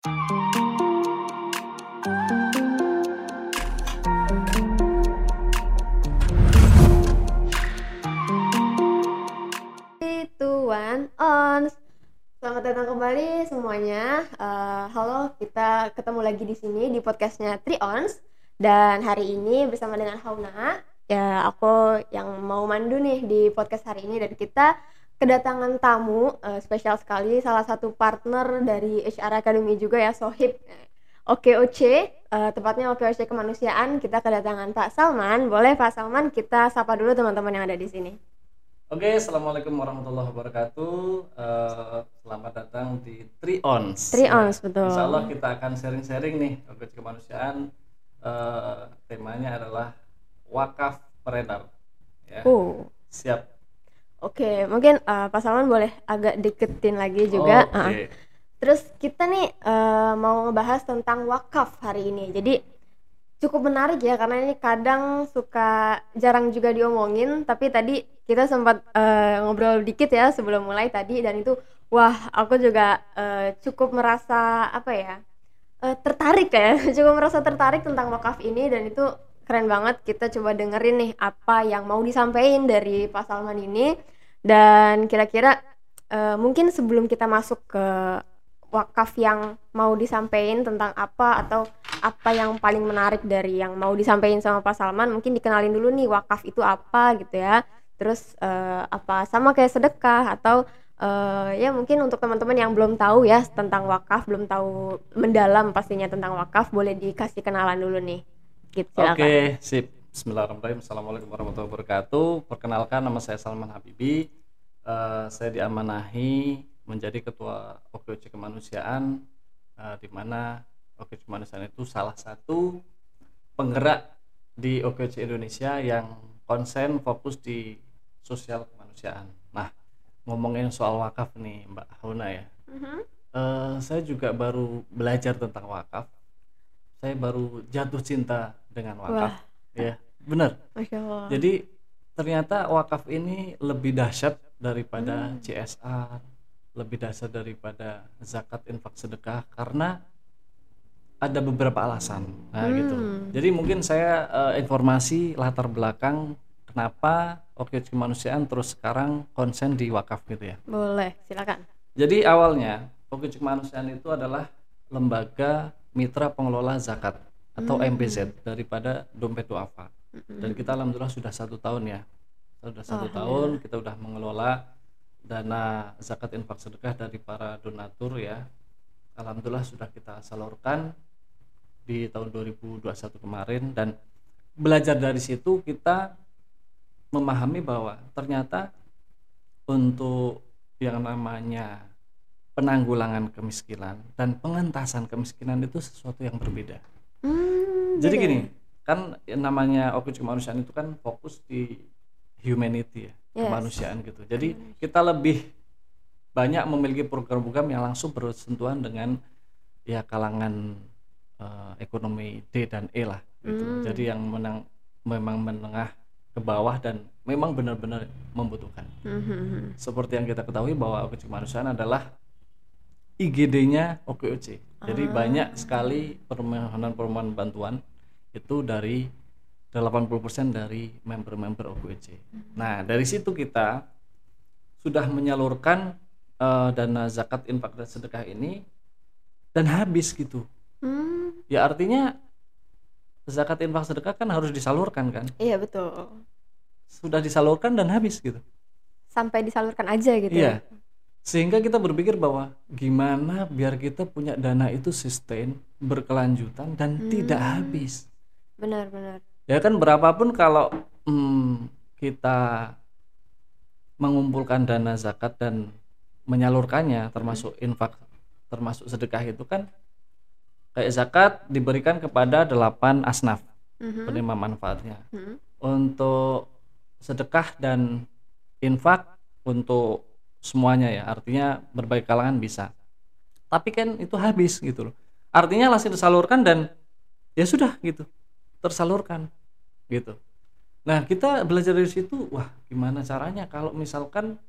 One, on. Selamat datang kembali semuanya. Eh, halo, kita ketemu lagi di sini di podcastnya Three Ons. Dan hari ini bersama dengan Hauna, ya aku yang mau mandu nih di podcast hari ini dan kita kedatangan tamu eh, spesial sekali, salah satu partner dari HR Academy juga ya, Sohib. OKOC, eh, tepatnya OKOC Kemanusiaan. Kita kedatangan Pak Salman. Boleh Pak Salman kita sapa dulu teman-teman yang ada di sini. Oke, assalamualaikum warahmatullahi wabarakatuh. Eh, selamat datang di Three Ons. Three Ons, betul. Insya Allah kita akan sharing-sharing nih Organisasi kemanusiaan. Eh, temanya adalah wakaf peredar. Ya, Uh. siap. Oke, mungkin eh, Pak Salman boleh agak deketin lagi juga. Oke. Ah. Terus kita nih eh, mau ngebahas tentang wakaf hari ini. Jadi cukup menarik ya karena ini kadang suka jarang juga diomongin. Tapi tadi kita sempat eh, ngobrol dikit ya sebelum mulai tadi dan itu wah aku juga eh, cukup merasa apa ya eh, tertarik ya, cukup merasa tertarik tentang wakaf ini dan itu keren banget. Kita coba dengerin nih apa yang mau disampaikan dari Pak Salman ini dan kira-kira eh, mungkin sebelum kita masuk ke wakaf yang mau disampaikan tentang apa atau apa yang paling menarik dari yang mau disampaikan sama Pak Salman mungkin dikenalin dulu nih wakaf itu apa gitu ya terus eh, apa sama kayak sedekah atau eh, ya mungkin untuk teman-teman yang belum tahu ya tentang wakaf belum tahu mendalam pastinya tentang wakaf boleh dikasih kenalan dulu nih gitu. Oke, sip. Bismillahirrahmanirrahim. Assalamualaikum warahmatullahi wabarakatuh. Perkenalkan nama saya Salman Habibi. Eh, saya diamanahi menjadi ketua OKC Kemanusiaan eh, di mana OKC Kemanusiaan itu salah satu penggerak di OKC Indonesia yang konsen fokus di sosial kemanusiaan. Nah, ngomongin soal wakaf nih Mbak Hauna ya. Mhm. Eh, saya juga baru belajar tentang wakaf. Saya baru jatuh cinta dengan wakaf. Ya, benar. Masya Allah. Jadi ternyata wakaf ini lebih dahsyat daripada Hmm. CSR, lebih dahsyat daripada zakat infak sedekah karena ada beberapa alasan. Nah, gitu. Hmm. Jadi mungkin saya eh, informasi latar belakang kenapa Oke Kemanusiaan terus sekarang konsen di wakaf gitu ya. boleh silakan. Jadi awalnya Oke Kemanusiaan itu adalah lembaga mitra pengelola zakat atau Hmm. MPZ daripada Dompet Duafa. Dan kita alhamdulillah sudah satu tahun ya, sudah satu Alhamdulillah. tahun kita sudah mengelola dana zakat infak sedekah dari para donatur ya. Alhamdulillah sudah kita salurkan di tahun 2021 kemarin dan belajar dari situ kita memahami bahwa ternyata untuk yang namanya penanggulangan kemiskinan dan pengentasan kemiskinan itu sesuatu yang berbeda. Hmm, Jadi beda gini, ya? kan yang namanya Oke Kemanusiaan itu kan fokus di humanity ya, Yes. kemanusiaan gitu. Jadi kita lebih banyak memiliki program-program yang langsung bersentuhan dengan ya kalangan eh, ekonomi D dan E lah gitu. Hmm. Jadi yang menang memang menengah ke bawah dan memang benar-benar membutuhkan. Mhm. Seperti yang kita ketahui bahwa Oke Kemanusiaan adalah IGD-nya OKOC. Jadi Ah. banyak sekali permohonan-permohonan bantuan itu dari 80% dari member-member OKOC. Nah, dari situ kita sudah menyalurkan eh, dana zakat infak dan sedekah ini dan habis gitu. Hmm, Ya artinya zakat infak sedekah kan harus disalurkan kan. iya betul. Sudah disalurkan dan habis gitu. Sampai disalurkan aja gitu. Iya. ya. Sehingga kita berpikir bahwa gimana biar kita punya dana itu sustain, berkelanjutan dan tidak Hmm. habis. Benar-benar. Ya kan berapapun kalau hmm, kita mengumpulkan dana zakat dan menyalurkannya termasuk infak termasuk sedekah itu kan kayak zakat diberikan kepada delapan asnaf Mhm. penerima manfaatnya. Mhm. Untuk sedekah dan infak untuk semuanya ya, artinya berbagai kalangan bisa. Tapi kan itu habis gitu loh. Artinya langsung disalurkan dan ya sudah gitu, tersalurkan gitu. Nah kita belajar dari situ, wah gimana caranya kalau misalkan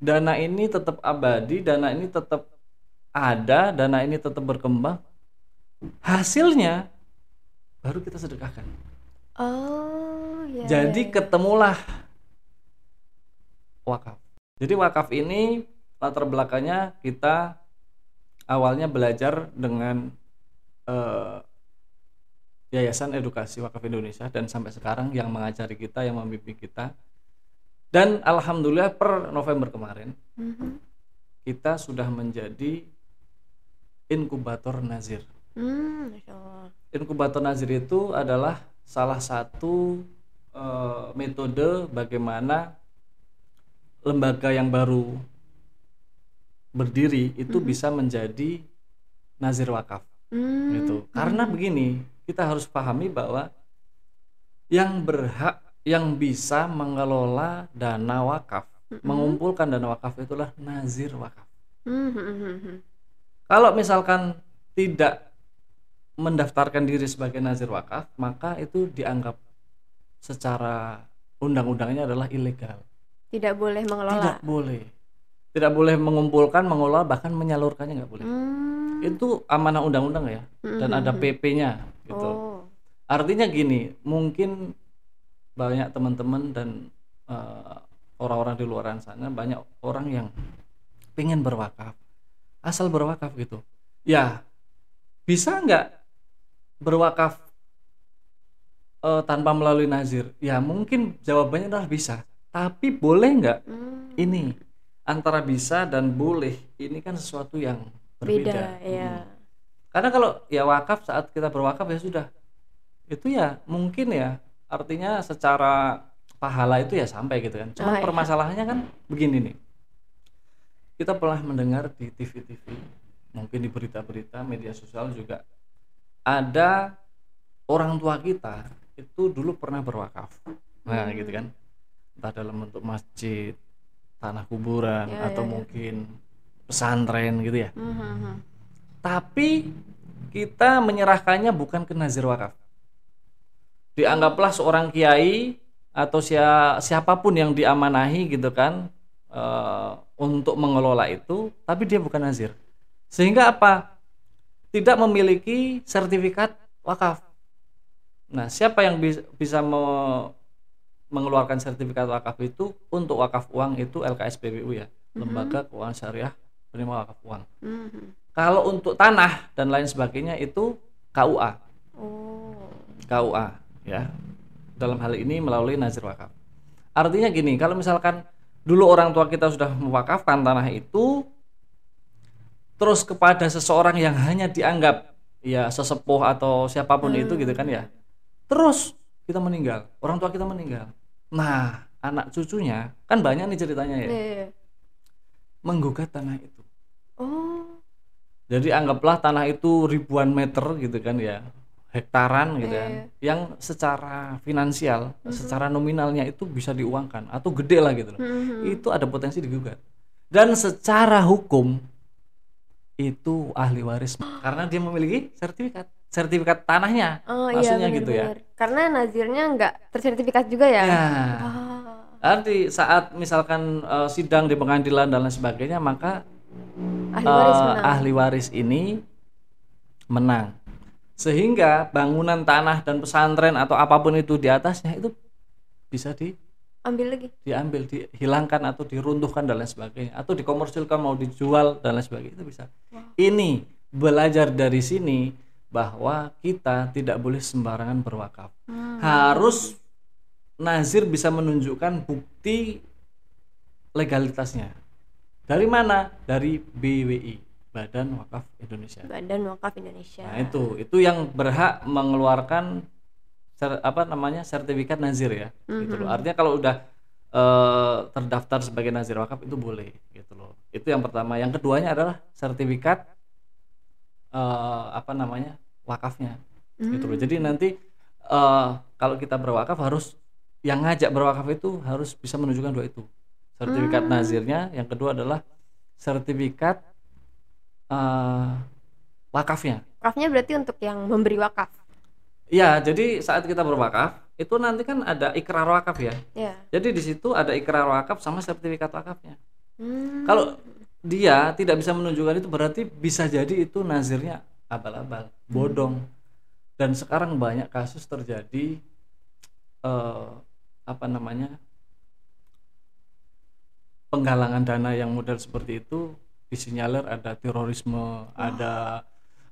dana ini tetap abadi, dana ini tetap ada dana ini tetap berkembang hasilnya baru kita sedekahkan Oh, ya. jadi ya, ya. ketemulah wakaf jadi wakaf ini latar belakangnya kita awalnya belajar dengan eh, Yayasan Edukasi Wakaf Indonesia dan sampai sekarang yang mengajari kita, yang membimbing kita. Dan alhamdulillah per November kemarin Mhm. kita sudah menjadi inkubator Nazir. Allah. Inkubator Nazir itu adalah salah satu eh, metode bagaimana lembaga yang baru berdiri itu bisa menjadi nazir wakaf Hmm, gitu. Karena begini, kita harus pahami bahwa yang berhak yang bisa mengelola dana wakaf, mengumpulkan dana wakaf itulah nazir wakaf. hmm, hmm, hmm, hmm. Kalau misalkan tidak mendaftarkan diri sebagai nazir wakaf, maka itu dianggap secara undang-undangnya adalah ilegal. Tidak boleh mengelola. Tidak boleh. Tidak boleh mengumpulkan, mengelola, bahkan menyalurkannya nggak boleh. Hmm. Itu amanah undang-undang ya, dan ada PP-nya gitu. Oh. Artinya gini, mungkin banyak teman-teman dan eh, orang-orang di luar sana banyak orang yang pengen berwakaf, asal berwakaf gitu. Ya, bisa nggak berwakaf eh, tanpa melalui nazir? Ya mungkin jawabannya adalah bisa. Tapi boleh nggak Hmm. ini antara bisa dan boleh ini kan sesuatu yang berbeda. Beda, ya. Hmm. Karena kalau ya wakaf saat kita berwakaf ya sudah. Itu ya mungkin ya artinya secara pahala itu ya sampai gitu kan. Cuma Oh, iya. permasalahannya kan begini nih. Kita pernah mendengar di TV-TV, mungkin di berita-berita media sosial juga ada orang tua kita itu dulu pernah berwakaf. Nah, Hmm. gitu kan. Entah dalam bentuk masjid, tanah kuburan Ya, atau ya, ya. mungkin pesantren gitu ya Hmm, hmm, hmm. tapi kita menyerahkannya bukan ke nazir wakaf. Dianggaplah seorang kiai atau sia- siapa pun yang diamanahi gitu kan eh, untuk mengelola itu, tapi dia bukan nazir. Sehingga apa? Tidak memiliki sertifikat wakaf. Nah, siapa yang bis- bisa me- mengeluarkan sertifikat wakaf itu untuk wakaf uang itu LKSPBU ya, Lembaga Keuangan Syariah Penerima Wakaf Uang. Hmm, hmm. Kalau untuk tanah dan lain sebagainya itu KUA, Oh. KUA ya. Dalam hal ini melalui nazir wakaf. Artinya gini, kalau misalkan dulu orang tua kita sudah mewakafkan tanah itu terus kepada seseorang yang hanya dianggap ya sesepuh atau siapa pun itu gitu kan ya. Terus kita meninggal, orang tua kita meninggal. Nah, anak cucunya kan banyak nih ceritanya ya, Iya, iya, iya. menggugat tanah itu. Oh. Jadi anggaplah tanah itu ribuan meter gitu kan ya, hektaran gitu kan, Iya. yang secara finansial, secara nominalnya itu bisa diuangkan atau gede lah gitu loh. Hmm, hmm, hmm. Itu ada potensi digugat. Dan secara hukum itu ahli waris karena dia memiliki sertifikat, sertifikat tanahnya. Oh iya Maksudnya gitu ya. Karena nazirnya nggak tersertifikat juga ya. Ya. Wah. Arti saat misalkan eh, sidang di pengadilan dan lain sebagainya, maka Ahli waris menang. ahli waris ini menang sehingga bangunan tanah dan pesantren atau apa pun itu di atasnya itu bisa di- Ambil lagi. diambil dihilangkan atau diruntuhkan dan lain sebagainya atau dikomersilkan mau dijual dan lain sebagainya itu bisa ini belajar dari sini bahwa kita tidak boleh sembarangan berwakaf. Hmm. harus nazir bisa menunjukkan bukti legalitasnya. Dari mana? Dari BWI Badan Wakaf Indonesia. Badan Wakaf Indonesia. nah itu. Itu yang berhak mengeluarkan ser- apa namanya sertifikat nazir ya gitu loh. Artinya kalau udah eh, terdaftar sebagai nazir wakaf itu boleh gitu loh. Itu yang pertama. Yang keduanya adalah sertifikat eh, apa namanya wakafnya gitu loh jadi nanti eh, kalau kita berwakaf harus yang ngajak berwakaf itu harus bisa menunjukkan dua itu sertifikat nazirnya yang kedua adalah sertifikat eh, wakafnya Wakafnya berarti untuk yang memberi wakaf. Ya, jadi saat kita berwakaf itu nanti kan ada ikrar wakaf ya. Ya. Jadi di situ ada ikrar wakaf sama sertifikat wakafnya. Hmm. Kalau dia tidak bisa menunjukkan itu berarti bisa jadi itu nazirnya abal-abal bodong dan sekarang banyak kasus terjadi eh, apa namanya penggalangan dana yang model seperti itu disinyalir ada terorisme, ada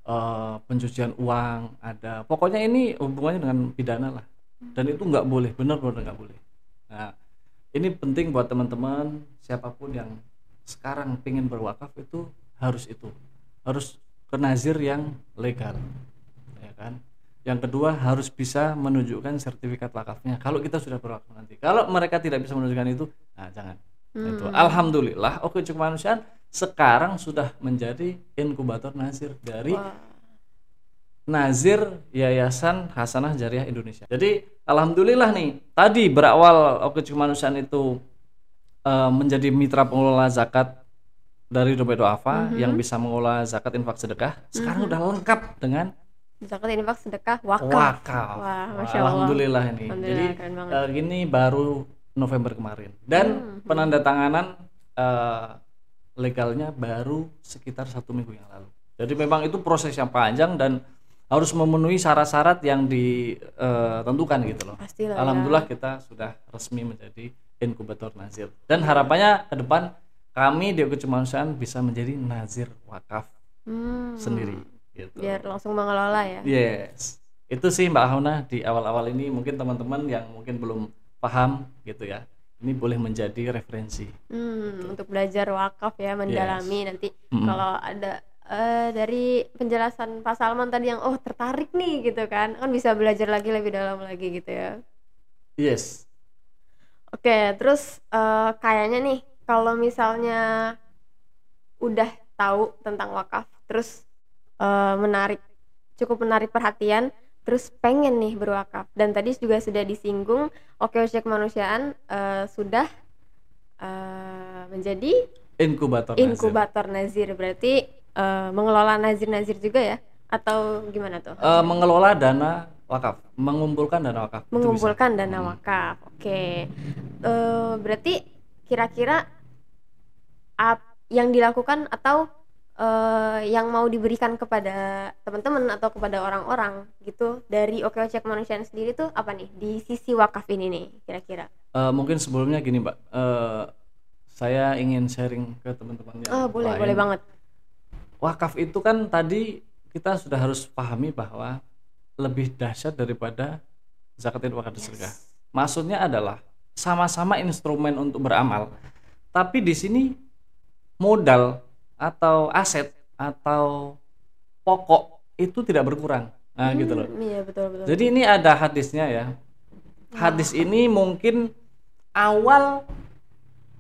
eh, pencucian uang, ada pokoknya ini hubungannya dengan pidana lah. Dan itu nggak boleh, benar-benar nggak boleh. Nah, ini penting buat teman-teman siapa pun yang sekarang pengen berwakaf itu harus itu, harus ke nazir yang legal, ya kan. Yang kedua harus bisa menunjukkan sertifikat wakafnya. Kalau kita sudah berwakaf nanti, kalau mereka tidak bisa menunjukkan itu, nah jangan. Nah, Itu alhamdulillah Oke Cuk Kemanusiaan sekarang sudah menjadi inkubator nazir dari Wah. Nazir Yayasan Hasanah Jariah Indonesia. Jadi alhamdulillah nih tadi berawal Oke Cuk Kemanusiaan itu eh, menjadi mitra pengelola zakat dari dompet doafa yang bisa mengelola zakat infak sedekah. Sekarang udah lengkap dengan Zakat infak sedekah wakaf. wakaf. Wah, Masya Allah. Alhamdulillah ini. Alhamdulillah, Jadi banget. eh, gini baru November kemarin dan Hmm. penandatanganan eh, legalnya baru sekitar satu minggu yang lalu. Jadi memang itu proses yang panjang dan harus memenuhi syarat-syarat yang ditentukan gitu loh. Pastilah ya. Alhamdulillah kita sudah resmi menjadi inkubator nazir dan harapannya ke depan kami di Oke Kemanusiaan bisa menjadi nazir wakaf Hmm, sendiri gitu. Biar langsung mengelola ya. Yes, itu sih Mbak Hauna di awal-awal ini mungkin teman-teman yang mungkin belum paham gitu ya, ini boleh menjadi referensi. Hmm, untuk belajar wakaf ya, mendalami nanti Mm-mm. kalau ada eh, dari penjelasan Pak Salman tadi yang oh tertarik nih gitu kan, kan bisa belajar lagi lebih dalam lagi gitu ya. Yes, Oke, terus eh, kayaknya nih kalau misalnya udah tahu tentang wakaf, terus eh, menarik, cukup menarik perhatian, terus pengen nih berwakaf. Dan tadi juga sudah disinggung, oke Oce Kemanusiaan eh, sudah eh, menjadi inkubator. nazir. inkubator nazir, berarti eh, mengelola nazir-nazir juga ya? Atau gimana tuh? Eh, mengelola dana wakaf, mengumpulkan dana wakaf. mengumpulkan dana wakaf. Oke, Eh, berarti kira-kira yang dilakukan atau eh, yang mau diberikan kepada teman-teman atau kepada orang-orang gitu dari OKOC kemanusiaan sendiri tuh apa nih di sisi wakaf ini nih kira-kira? Eh, mungkin sebelumnya gini Mbak, Eh, saya ingin sharing ke teman-teman yang Oh boleh lain. boleh banget. Wakaf itu kan tadi kita sudah harus pahami bahwa lebih dahsyat daripada zakat dan sedekah. Maksudnya adalah sama-sama instrumen untuk beramal. Tapi di sini modal atau aset atau pokok itu tidak berkurang. Nah, gitu loh. Hmm, Iya betul betul. Jadi ini ada hadisnya ya. Hadis ini mungkin awal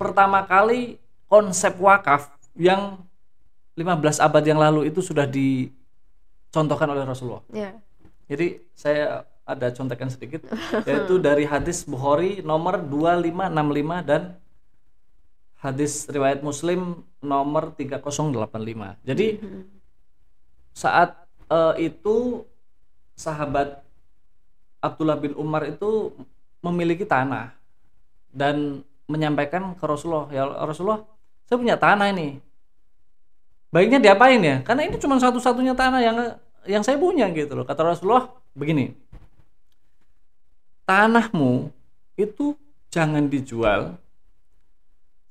pertama kali konsep wakaf yang 15 abad yang lalu itu sudah dicontohkan oleh Rasulullah. Ya. Jadi saya ada contekan sedikit yaitu dari hadis Bukhari nomor 2565 dan hadis riwayat Muslim nomor 3085. Jadi Mhm. saat eh, itu sahabat Abdullah bin Umar itu memiliki tanah dan menyampaikan ke Rasulullah ya Rasulullah saya punya tanah ini baiknya diapain ya karena ini cuma satu-satunya tanah yang yang saya punya gitu loh kata Rasulullah begini tanahmu itu jangan dijual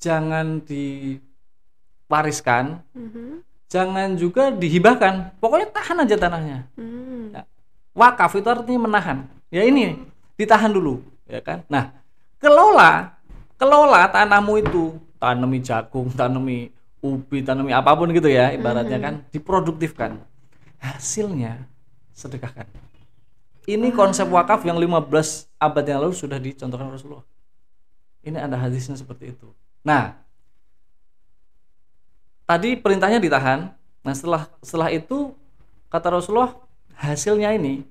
jangan diwariskan Mhm. jangan juga dihibahkan. Pokoknya tahan aja tanahnya. Hmm. Ya. wakaf itu artinya menahan. Ya ini ditahan dulu ya kan? Nah kelola kelola tanahmu itu tanami jagung tanami ubi tanami apa pun gitu ya ibaratnya kan diproduktifkan. Hasilnya sedekahkan ini konsep wakaf yang 15 abad yang lalu sudah dicontohkan Rasulullah. Ini ada hadisnya seperti itu. Nah tadi perintahnya ditahan. Nah setelah setelah itu kata Rasulullah hasilnya ini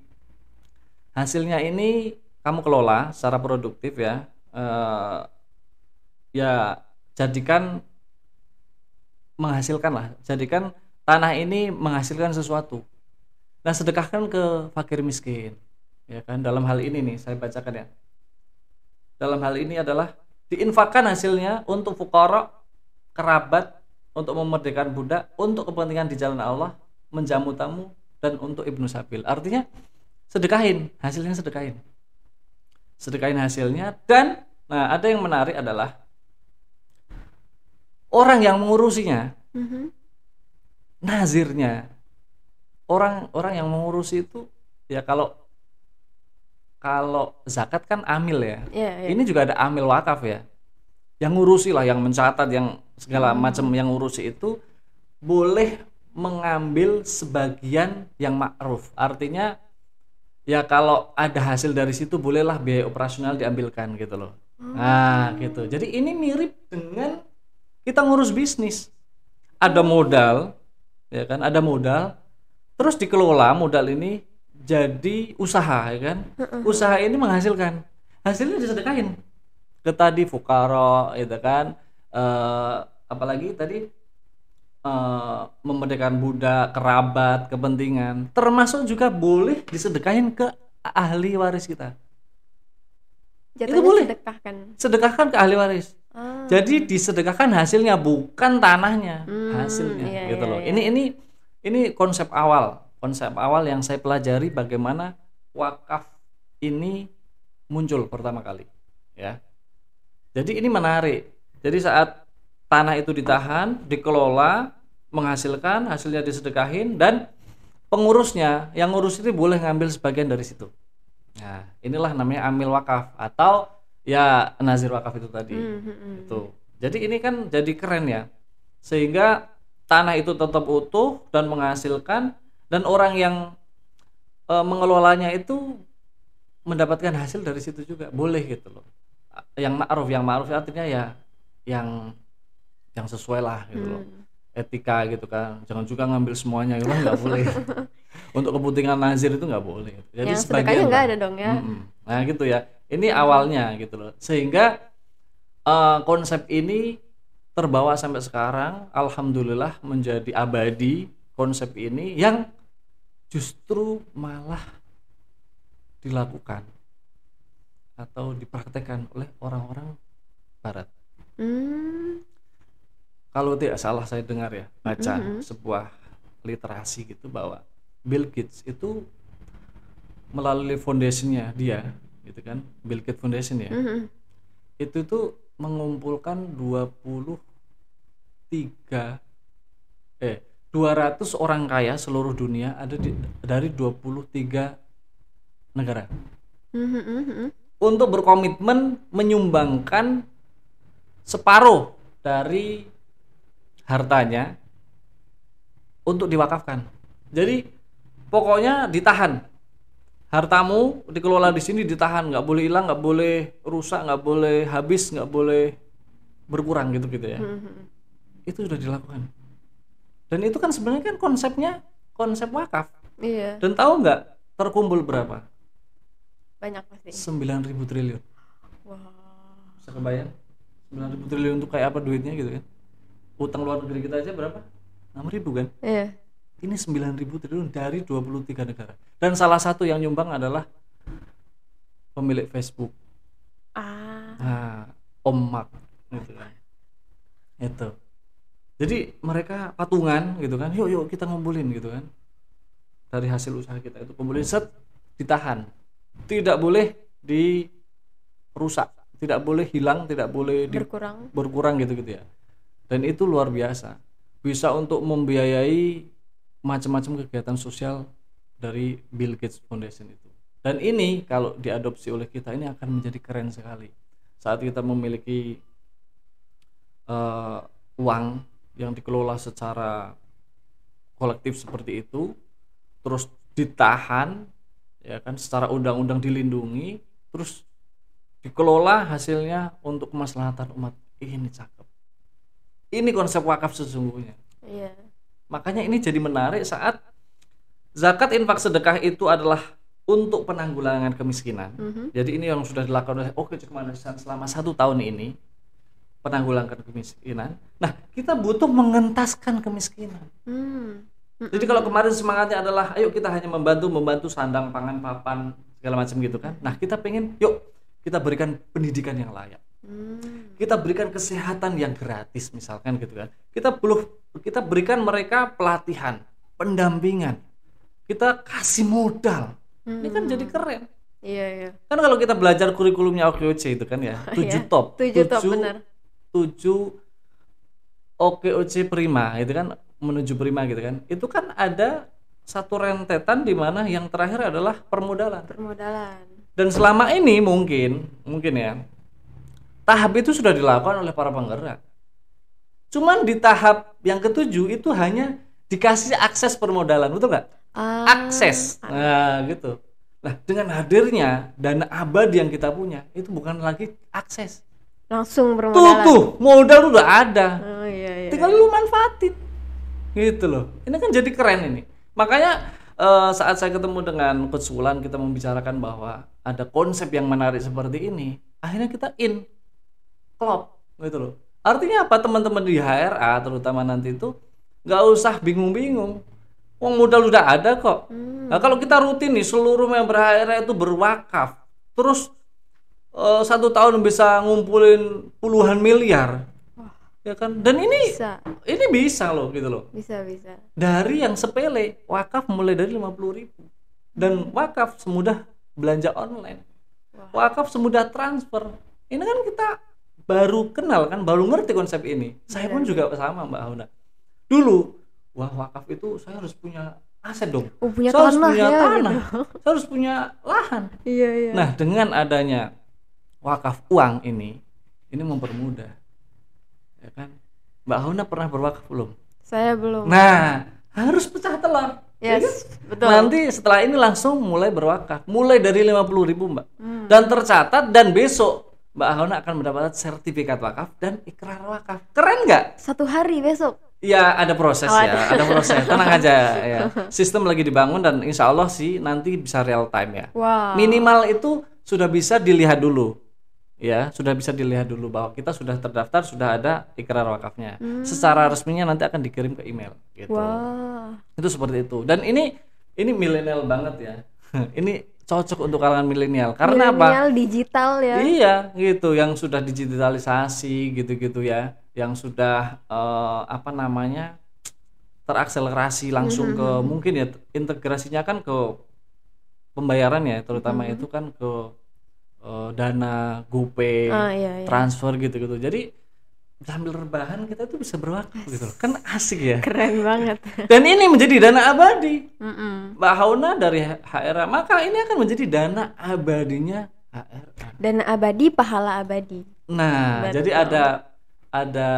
hasilnya ini kamu kelola secara produktif ya Eh, ya jadikan menghasilkan lah jadikan tanah ini menghasilkan sesuatu nah sedekahkan ke fakir miskin ya kan? Dalam hal ini nih saya bacakan ya. Dalam hal ini adalah diinfakkan hasilnya untuk fukara kerabat untuk memerdekakan budak untuk kepentingan di jalan Allah menjamu tamu dan untuk ibnu sabil. Artinya sedekahin hasilnya sedekahin. Sedekahin hasilnya dan nah ada yang menarik adalah orang yang mengurusinya Mhm. nazirnya orang orang yang mengurusi itu ya kalau kalau zakat kan amil ya. Iya, iya. ini juga ada amil wakaf ya. Yang ngurusi lah yang mencatat yang segala Hmm. macam yang ngurusi itu boleh mengambil sebagian yang ma'ruf. Artinya ya kalau ada hasil dari situ bolehlah biaya operasional diambilkan gitu loh. Nah gitu. Jadi ini mirip dengan kita ngurus bisnis. Ada modal ya kan? Ada modal terus dikelola modal ini jadi usaha ya kan? Usaha ini menghasilkan. Hasilnya disedekahin. Ke tadi fukara gitu kan? Eh, apalagi tadi eh, memerdekakan budak kerabat kepentingan. Termasuk juga boleh disedekahin ke ahli waris kita. Jatuhnya boleh. sedekahkan. sedekahkan ke ahli waris. Ah. jadi disedekahkan hasilnya bukan tanahnya. Hmm, hasilnya iya, gitu iya, loh. iya. ini ini ini konsep awal. Konsep awal yang saya pelajari bagaimana wakaf ini muncul pertama kali ya. Jadi ini menarik. Jadi saat tanah itu ditahan dikelola menghasilkan hasilnya disedekahin dan pengurusnya yang ngurus itu boleh ngambil sebagian dari situ. Nah inilah namanya amil wakaf atau ya nazir wakaf itu tadi. Hmm, hmm, hmm. itu jadi ini kan jadi keren ya. Sehingga tanah itu tetap utuh dan menghasilkan dan orang yang e, mengelolanya itu mendapatkan hasil dari situ juga boleh gitu loh yang ma'ruf yang ma'ruf artinya ya yang yang sesuai lah gitu loh Hmm. etika gitu kan jangan juga ngambil semuanya itu kan nggak boleh untuk kepentingan nazir itu nggak boleh jadi Yang sebagian nggak ada dong ya. Mm-mm. Nah gitu ya. Ini awalnya gitu loh. Sehingga eh, konsep ini terbawa sampai sekarang, alhamdulillah menjadi abadi konsep ini yang justru malah dilakukan atau dipraktekkan oleh orang-orang Barat. Hmm. Kalau tidak salah saya dengar ya baca Mhm. sebuah literasi gitu bahwa Bill Gates itu melalui foundationnya dia gitu kan Bill Gates Foundation ya Mhm. itu tuh mengumpulkan 23 eh 200 orang kaya seluruh dunia ada di, dari 23 negara Mhm, mhm, mhm. untuk berkomitmen menyumbangkan separuh dari hartanya untuk diwakafkan. Jadi pokoknya ditahan. Hartamu dikelola di sini ditahan, nggak boleh hilang, nggak boleh rusak, nggak boleh habis, nggak boleh berkurang gitu gitu ya. Mhm. Itu sudah dilakukan. Dan itu kan sebenarnya kan konsepnya konsep wakaf. Iya, Dan tahu nggak terkumpul berapa? banyak pasti. 9.000 triliun. Wah. bisa kebayang 9.000 triliun untuk kayak apa duitnya gitu kan utang luar negeri kita aja berapa 6.000 kan Iya. Ini 9.000 triliun dari 23 negara. Dan salah satu yang nyumbang adalah pemilik Facebook. Ah. nah Om Mark gitu kan. Itu. Jadi mereka patungan gitu kan. Yuk yuk kita ngumpulin gitu kan. Dari hasil usaha kita itu kumpulin set ditahan. Tidak boleh dirusak. Tidak boleh hilang tidak boleh di, Berkurang. berkurang gitu gitu ya. Dan itu luar biasa. Bisa untuk membiayai macam-macam kegiatan sosial dari Bill Gates Foundation itu. Dan ini kalau diadopsi oleh kita ini akan menjadi keren sekali. Saat kita memiliki eh, uang yang dikelola secara kolektif seperti itu terus ditahan ya kan secara undang-undang dilindungi terus dikelola hasilnya untuk kemaslahatan umat. Ini cakep. Ini konsep wakaf sesungguhnya. Iya. Makanya ini jadi menarik saat zakat infak sedekah itu adalah untuk penanggulangan kemiskinan Mhm. jadi ini yang sudah dilakukan oleh Oke Kemanusiaan selama satu tahun ini penanggulangan kemiskinan nah kita butuh mengentaskan kemiskinan Hmm. jadi kalau kemarin semangatnya adalah ayo kita hanya membantu membantu sandang pangan papan segala macam gitu kan. Nah kita pengen yuk kita berikan pendidikan yang layak. Hmm. kita berikan kesehatan yang gratis misalkan gitu kan kita belum kita berikan mereka pelatihan pendampingan. Kita kasih modal. Ini kan jadi keren. Iya, iya. kan kalau kita belajar kurikulumnya OKOC itu kan ya tujuh Iya, top. Tujuh top, tujuh- benar. tujuh OKOC prima itu kan menuju prima gitu kan. Itu kan ada satu rentetan di mana yang terakhir adalah permodalan. Permodalan. dan selama ini mungkin mungkin ya tahap itu sudah dilakukan oleh para penggerak cuman di tahap yang ketujuh itu hanya dikasih akses permodalan betul nggak? Ah, akses. nah gitu. Nah dengan hadirnya dana abadi yang kita punya itu bukan lagi akses. Langsung tuh permodalan. tuh modal udah ada. Oh iya, iya. tinggal lu manfaatin. Gitu loh. Ini kan jadi keren ini. Makanya eh, saat saya ketemu dengan Coach Wulan kita membicarakan bahwa ada konsep yang menarik seperti ini akhirnya kita in. Klop. Gitu loh artinya apa? Teman-teman di HRA terutama nanti itu nggak usah bingung-bingung. Wong modal udah ada kok. Nah kalau kita rutin nih seluruh member HRA itu berwakaf. Terus eh, satu tahun bisa ngumpulin puluhan miliar. Ya kan? Dan ini Bisa, ini bisa loh gitu loh. Bisa, bisa. dari yang sepele wakaf mulai dari 50.000 ribu. Dan wakaf semudah belanja online. Wakaf semudah transfer. Ini kan kita baru kenal kan baru ngerti konsep ini saya pun juga sama mbak Hauna dulu wah wakaf itu saya harus punya aset dong Oh, punya saya harus tanah punya ya, tanah gitu. saya harus punya lahan Iya, iya. Nah, dengan adanya wakaf uang ini, ini mempermudah. Ya kan? Mbak Hona pernah berwakaf belum? Saya belum. Nah, harus pecah telur. ya yes, kan? betul. Nanti setelah ini langsung mulai berwakaf, mulai dari 50.000 ribu Mbak. Hmm. Dan tercatat dan besok Mbak Hona akan mendapatkan sertifikat wakaf dan ikrar wakaf. Keren nggak? Satu hari besok. Ya ada proses Oh, ya, ada proses. Tenang aja ya. Sistem lagi dibangun dan insya Allah sih nanti bisa real time ya Wow. minimal itu sudah bisa dilihat dulu ya sudah bisa dilihat dulu bahwa kita sudah terdaftar sudah ada ikrar wakafnya secara resminya nanti akan dikirim ke email gitu Wah. itu seperti itu dan ini ini milenial banget ya ini cocok untuk kalangan milenial karena apa Milenial digital ya. Iya, gitu, yang sudah digitalisasi gitu-gitu ya, yang sudah eh, apa namanya terakselerasi langsung ke mungkin ya integrasinya kan ke pembayaran ya, terutama itu kan ke eh, dana GoPay, Ah, iya, iya. transfer gitu-gitu. Jadi sambil rebahan kita tuh bisa berwakaf gitu, loh. kan asik ya. Keren banget. Dan ini menjadi dana abadi. Mm-mm. Mbak Hauna dari HRA, maka ini akan menjadi dana abadinya HRA. Dan abadi pahala abadi. Nah, Betul. jadi ada ada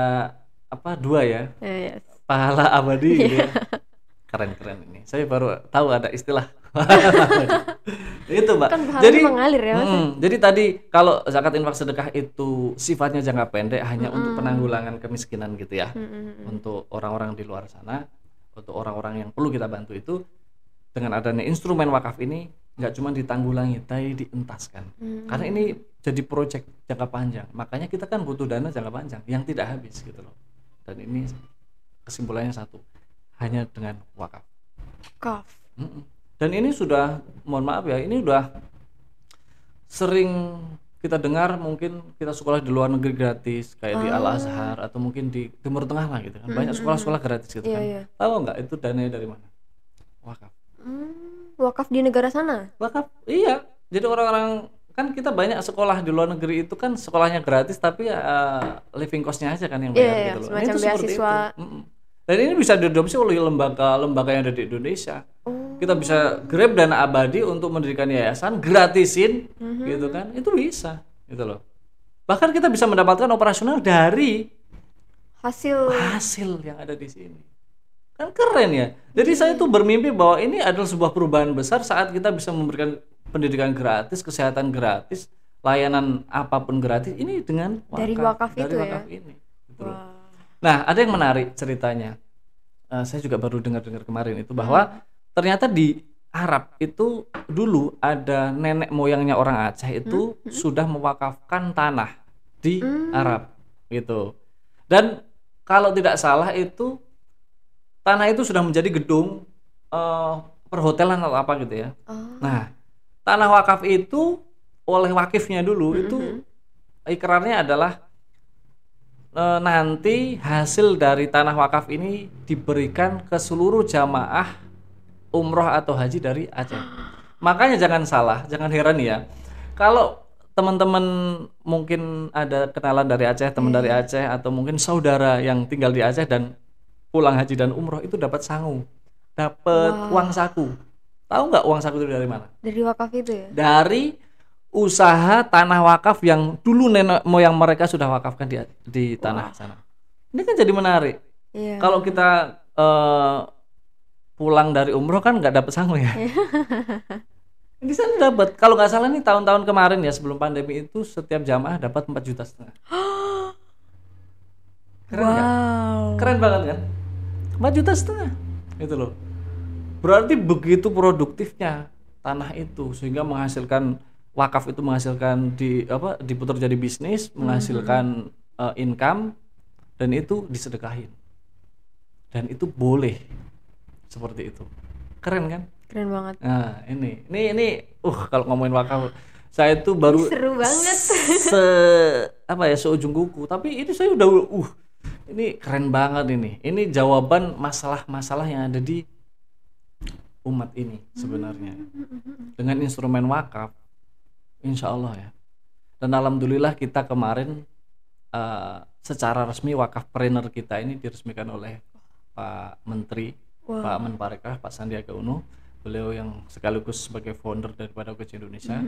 apa dua ya yes. pahala abadi gitu Iya. ya. Keren keren ini. Saya baru tahu ada istilah. itu mbak. Kan jadi mengalir ya, Mas, Mm, jadi tadi kalau zakat infak sedekah itu sifatnya jangka pendek hanya untuk penanggulangan kemiskinan gitu ya. Mm-mm. Untuk orang-orang di luar sana, untuk orang-orang yang perlu kita bantu itu dengan adanya instrumen wakaf ini nggak cuma ditanggulangi, tapi dientaskan. Hmm. Karena ini jadi proyek jangka panjang. Makanya kita kan butuh dana jangka panjang yang tidak habis gitu loh. Dan ini kesimpulannya satu, hanya dengan wakaf. Kaf. Mm-mm. Dan ini sudah, mohon maaf ya, ini udah sering kita dengar mungkin kita sekolah di luar negeri gratis kayak di Al Azhar atau mungkin di Timur Tengah lah gitu kan banyak sekolah-sekolah gratis gitu Iya, kan iya. tahu nggak itu dananya dari mana wakaf Hmm, wakaf di negara sana. wakaf iya jadi orang-orang kan kita banyak sekolah di luar negeri itu kan sekolahnya gratis tapi uh, living costnya aja kan yang bayar Iya, iya, gitu loh Nah, itu seperti beasiswa. itu. Mm-mm. Dan ini bisa diadopsi oleh lembaga-lembaga yang ada di Indonesia Oh. kita bisa grab dana abadi untuk mendirikan yayasan gratisin Mhm. gitu kan itu bisa gitu loh bahkan kita bisa mendapatkan operasional dari Hasil hasil yang ada di sini kan keren ya jadi saya tuh bermimpi bahwa ini adalah sebuah perubahan besar saat kita bisa memberikan pendidikan gratis kesehatan gratis layanan apa pun gratis ini dengan Dari wakaf dari itu ya? wakaf ini gitu loh. Nah, ada yang menarik ceritanya. Eh, saya juga baru dengar-dengar kemarin itu bahwa ternyata di Arab itu dulu ada nenek moyangnya orang Aceh itu sudah mewakafkan tanah di Arab gitu. Dan kalau tidak salah itu tanah itu sudah menjadi gedung eh, perhotelan atau apa gitu ya. Oh. Nah, tanah wakaf itu oleh wakifnya dulu itu ikrarnya adalah eh, nanti hasil dari tanah wakaf ini diberikan ke seluruh jamaah umroh atau haji dari Aceh. Makanya jangan salah, jangan heran ya. Kalau teman-teman mungkin ada kenalan dari Aceh, teman dari Aceh atau mungkin saudara yang tinggal di Aceh dan pulang haji dan umroh itu dapat sangu, dapat uang saku. Tahu nggak uang saku itu dari mana? Dari wakaf itu ya? Dari usaha tanah wakaf yang dulu nenek moyang mereka sudah wakafkan di di tanah sana. Ini kan jadi menarik. Iya. Kalau kita eh, pulang dari umroh kan nggak dapat sangu ya. Di sana dapat. Kalau nggak salah nih tahun-tahun kemarin ya sebelum pandemi itu setiap jamaah dapat 4 juta setengah. Keren nggak? wow. Keren banget kan? 4 juta setengah. Itu loh. Berarti begitu produktifnya tanah itu sehingga menghasilkan wakaf itu menghasilkan di apa diputar jadi bisnis, menghasilkan eh, income dan itu disedekahin. Dan itu boleh seperti itu. Keren kan? Keren banget. Nah, ini ini ini uh kalau ngomongin wakaf saya itu baru Seru banget. se apa ya seujung kuku tapi ini saya udah uh ini keren banget ini ini jawaban masalah-masalah yang ada di umat ini sebenarnya dengan instrumen wakaf insya Allah ya. Dan alhamdulillah kita kemarin eh, secara resmi wakaf trainer kita ini diresmikan oleh Pak Menteri Wah. Pak Menparekraf Pak Sandiaga Uno. Beliau yang sekaligus sebagai founder daripada OKC Indonesia.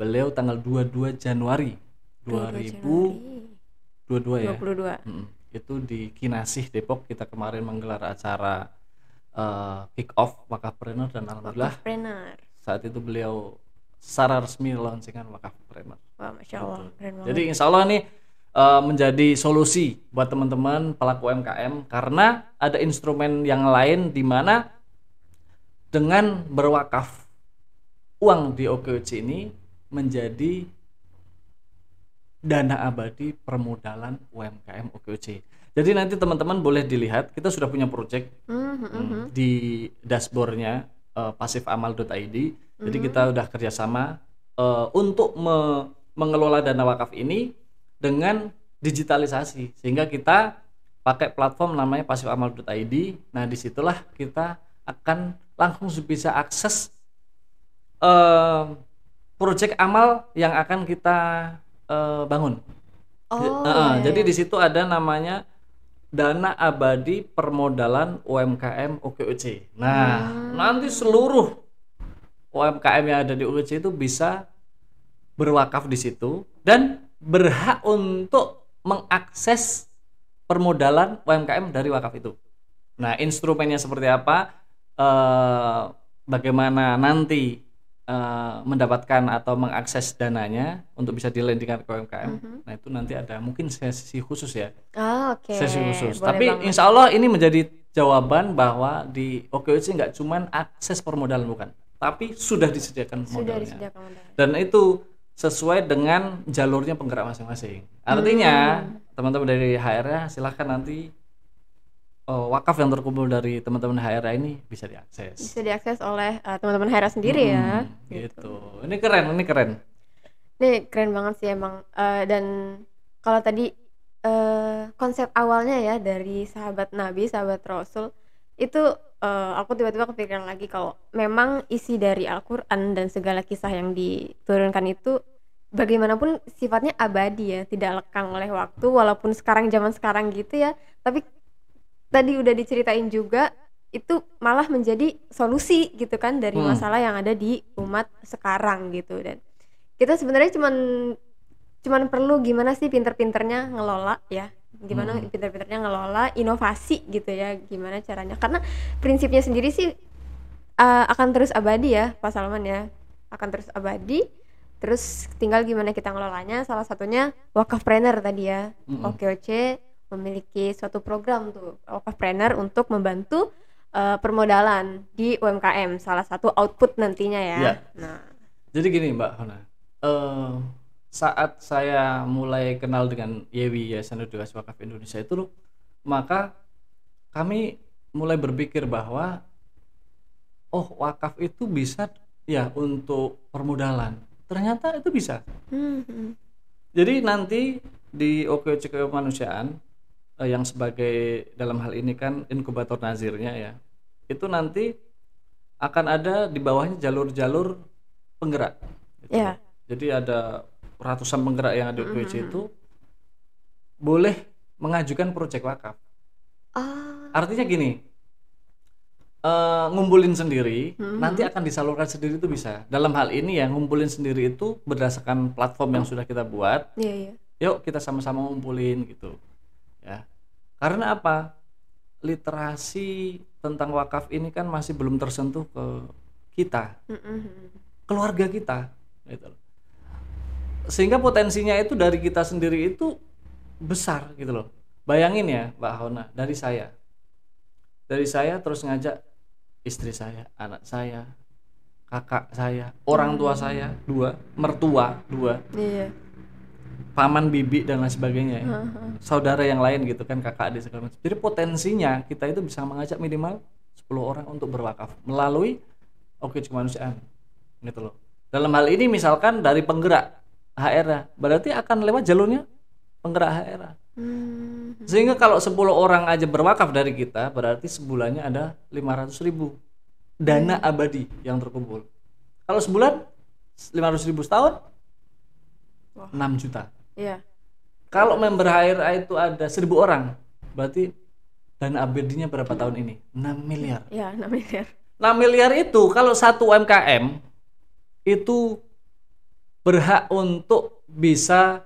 Beliau tanggal 22 Januari 2022 ya. 22. Mm, itu di Kinasih Depok. Kita kemarin menggelar acara eh, kick off wakafpreneur dan alhamdulillah saat itu beliau secara resmi launchingkan wakafpreneur Wah, masya Allah, keren banget. jadi insya Allah ini eh, menjadi solusi buat teman-teman pelaku UMKM karena ada instrumen yang lain di mana dengan berwakaf uang di OKOC ini menjadi dana abadi permodalan UMKM OKOC. Jadi nanti teman-teman boleh dilihat kita sudah punya project hmm, Hmm, di dashboardnya eh, pasifamal.id. Jadi kita udah kerjasama eh, untuk me- mengelola dana wakaf ini dengan digitalisasi sehingga kita pakai platform namanya pasifamal.id. Nah di situlah kita akan langsung bisa akses eh, project amal yang akan kita eh, bangun. Oh, Heeh, iya, jadi iya. di situ ada namanya dana abadi permodalan UMKM OKOC. Nah, nanti seluruh UMKM yang ada di OKOC itu bisa berwakaf di situ dan berhak untuk mengakses permodalan UMKM dari wakaf itu. Nah, instrumennya seperti apa? Eh, bagaimana nanti eh, mendapatkan atau mengakses dananya untuk bisa dilendingkan ke UMKM. Nah, itu nanti ada mungkin sesi khusus ya Ah, oke. sesi khusus. Boleh Tapi banget. insya Allah ini menjadi jawaban bahwa di OKOC nggak cuman akses permodalan bukan, tapi sudah disediakan sudah modalnya. disediakan modal. Dan itu sesuai dengan jalurnya penggerak masing-masing. Artinya Hmm. teman-teman dari HR silahkan nanti eh, wakaf yang terkumpul dari teman-teman HR ini bisa diakses. Bisa diakses oleh uh, teman-teman Hera sendiri ya. Hmm, gitu. Ini keren, ini keren. Nih keren banget sih emang Eh, dan kalau tadi eh, konsep awalnya ya dari sahabat Nabi, sahabat Rasul itu eh, aku tiba-tiba kepikiran lagi kalau memang isi dari Al-Qur'an dan segala kisah yang diturunkan itu bagaimanapun sifatnya abadi ya, tidak lekang oleh waktu walaupun sekarang zaman sekarang gitu ya. Tapi tadi udah diceritain juga itu malah menjadi solusi gitu kan dari Hmm. masalah yang ada di umat sekarang gitu. Dan kita sebenarnya cuman cuman perlu gimana sih pinter-pinternya ngelola ya? Gimana Hmm. pinter-pinternya ngelola inovasi gitu ya? Gimana caranya? Karena prinsipnya sendiri sih uh, akan terus abadi ya Pak Salman ya. Akan terus abadi terus tinggal gimana kita ngelolanya. Salah satunya wakafpreneur tadi ya. Mm-mm. OKOC memiliki suatu program tuh wakafpreneur untuk membantu uh, permodalan di UMKM salah satu output nantinya ya Iya. nah Jadi gini Mbak Hona, eh, saat saya mulai kenal dengan Yewi Yayasan Edukasi Wakaf Indonesia itu, maka kami mulai berpikir bahwa oh wakaf itu bisa ya untuk permodalan. Ternyata itu bisa. Hmm, hmm. Jadi nanti di OKOC Kemanusiaan eh, yang sebagai dalam hal ini kan inkubator nazirnya ya itu nanti akan ada di bawahnya jalur-jalur penggerak gitu. Iya. jadi ada ratusan penggerak yang ada di OKWC itu boleh mengajukan proyek wakaf Ah, artinya gini eh, ngumpulin sendiri Mhm. nanti akan disalurkan sendiri itu bisa dalam hal ini ya ngumpulin sendiri itu berdasarkan platform yang sudah kita buat iya iya. yuk kita sama-sama ngumpulin gitu ya. Karena apa? Literasi tentang wakaf ini kan masih belum tersentuh ke kita. Keluarga kita gitu loh. sehingga potensinya itu dari kita sendiri itu besar gitu loh. Bayangin ya Mbak Hona dari saya. Dari saya terus ngajak istri saya anak saya kakak saya orang tua saya dua mertua dua. Iya. Paman bibi dan lain sebagainya ya. Saudara yang lain gitu kan kakak adik segala macam. Jadi potensinya kita itu bisa mengajak minimal 10 orang untuk berwakaf melalui oke kemanusiaan gitu loh. Dalam hal ini misalkan dari penggerak HRA berarti akan lewat jalurnya penggerak HRA Hmm. sehingga kalau 10 orang aja berwakaf dari kita berarti sebulannya ada 500 ribu dana abadi yang terkumpul. Kalau sebulan 500 ribu setahun Wah. 6 juta Iya. kalau member HRA itu ada 1000 orang berarti dana abadinya berapa tahun ini 6 miliar Iya, 6 miliar. 6 miliar itu kalau satu UMKM itu berhak untuk bisa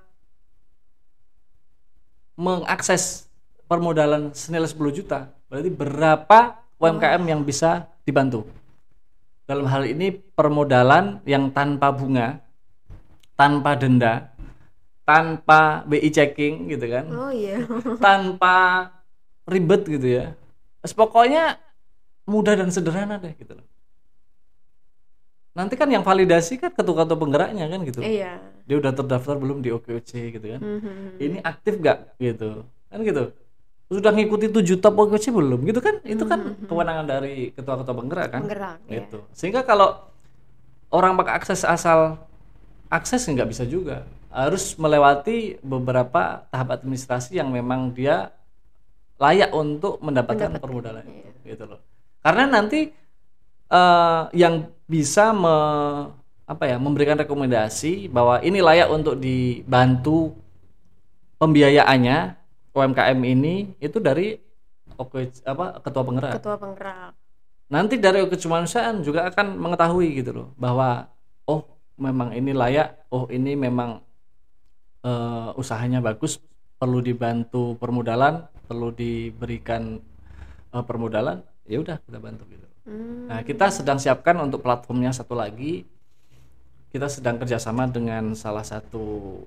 mengakses permodalan senilai 10 juta. Berarti berapa UMKM yang bisa dibantu? Dalam hal ini permodalan yang tanpa bunga, tanpa denda, tanpa BI checking gitu kan Oh iya. tanpa ribet gitu ya. Pokoknya mudah dan sederhana deh gitu loh. Nanti kan yang validasi kan ketua-ketua penggeraknya kan gitu. iya. Dia udah terdaftar belum di OKOC gitu kan. Mhm. Ini aktif gak gitu. Kan gitu. Sudah ngikuti 7 top OKOC belum gitu kan? Itu kan kewenangan dari ketua-ketua penggerak kan. Penggerak, iya. Gitu. Sehingga kalau orang pakai akses asal akses nggak bisa juga. Harus melewati beberapa tahap administrasi yang memang dia layak untuk mendapatkan Mendapatkan, permodalan iya. itu gitu loh. Karena nanti eh, yang bisa me, apa ya memberikan rekomendasi bahwa ini layak untuk dibantu pembiayaannya UMKM ini itu dari apa ketua penggerak. Ketua penggerak. Nanti dari oke kemanusiaan juga akan mengetahui gitu loh bahwa memang ini layak, oh ini memang eh, usahanya bagus, perlu dibantu permodalan, perlu diberikan eh, permodalan, ya udah kita bantu gitu. Hmm. Nah, kita sedang siapkan untuk platformnya satu lagi. Kita sedang kerjasama dengan salah satu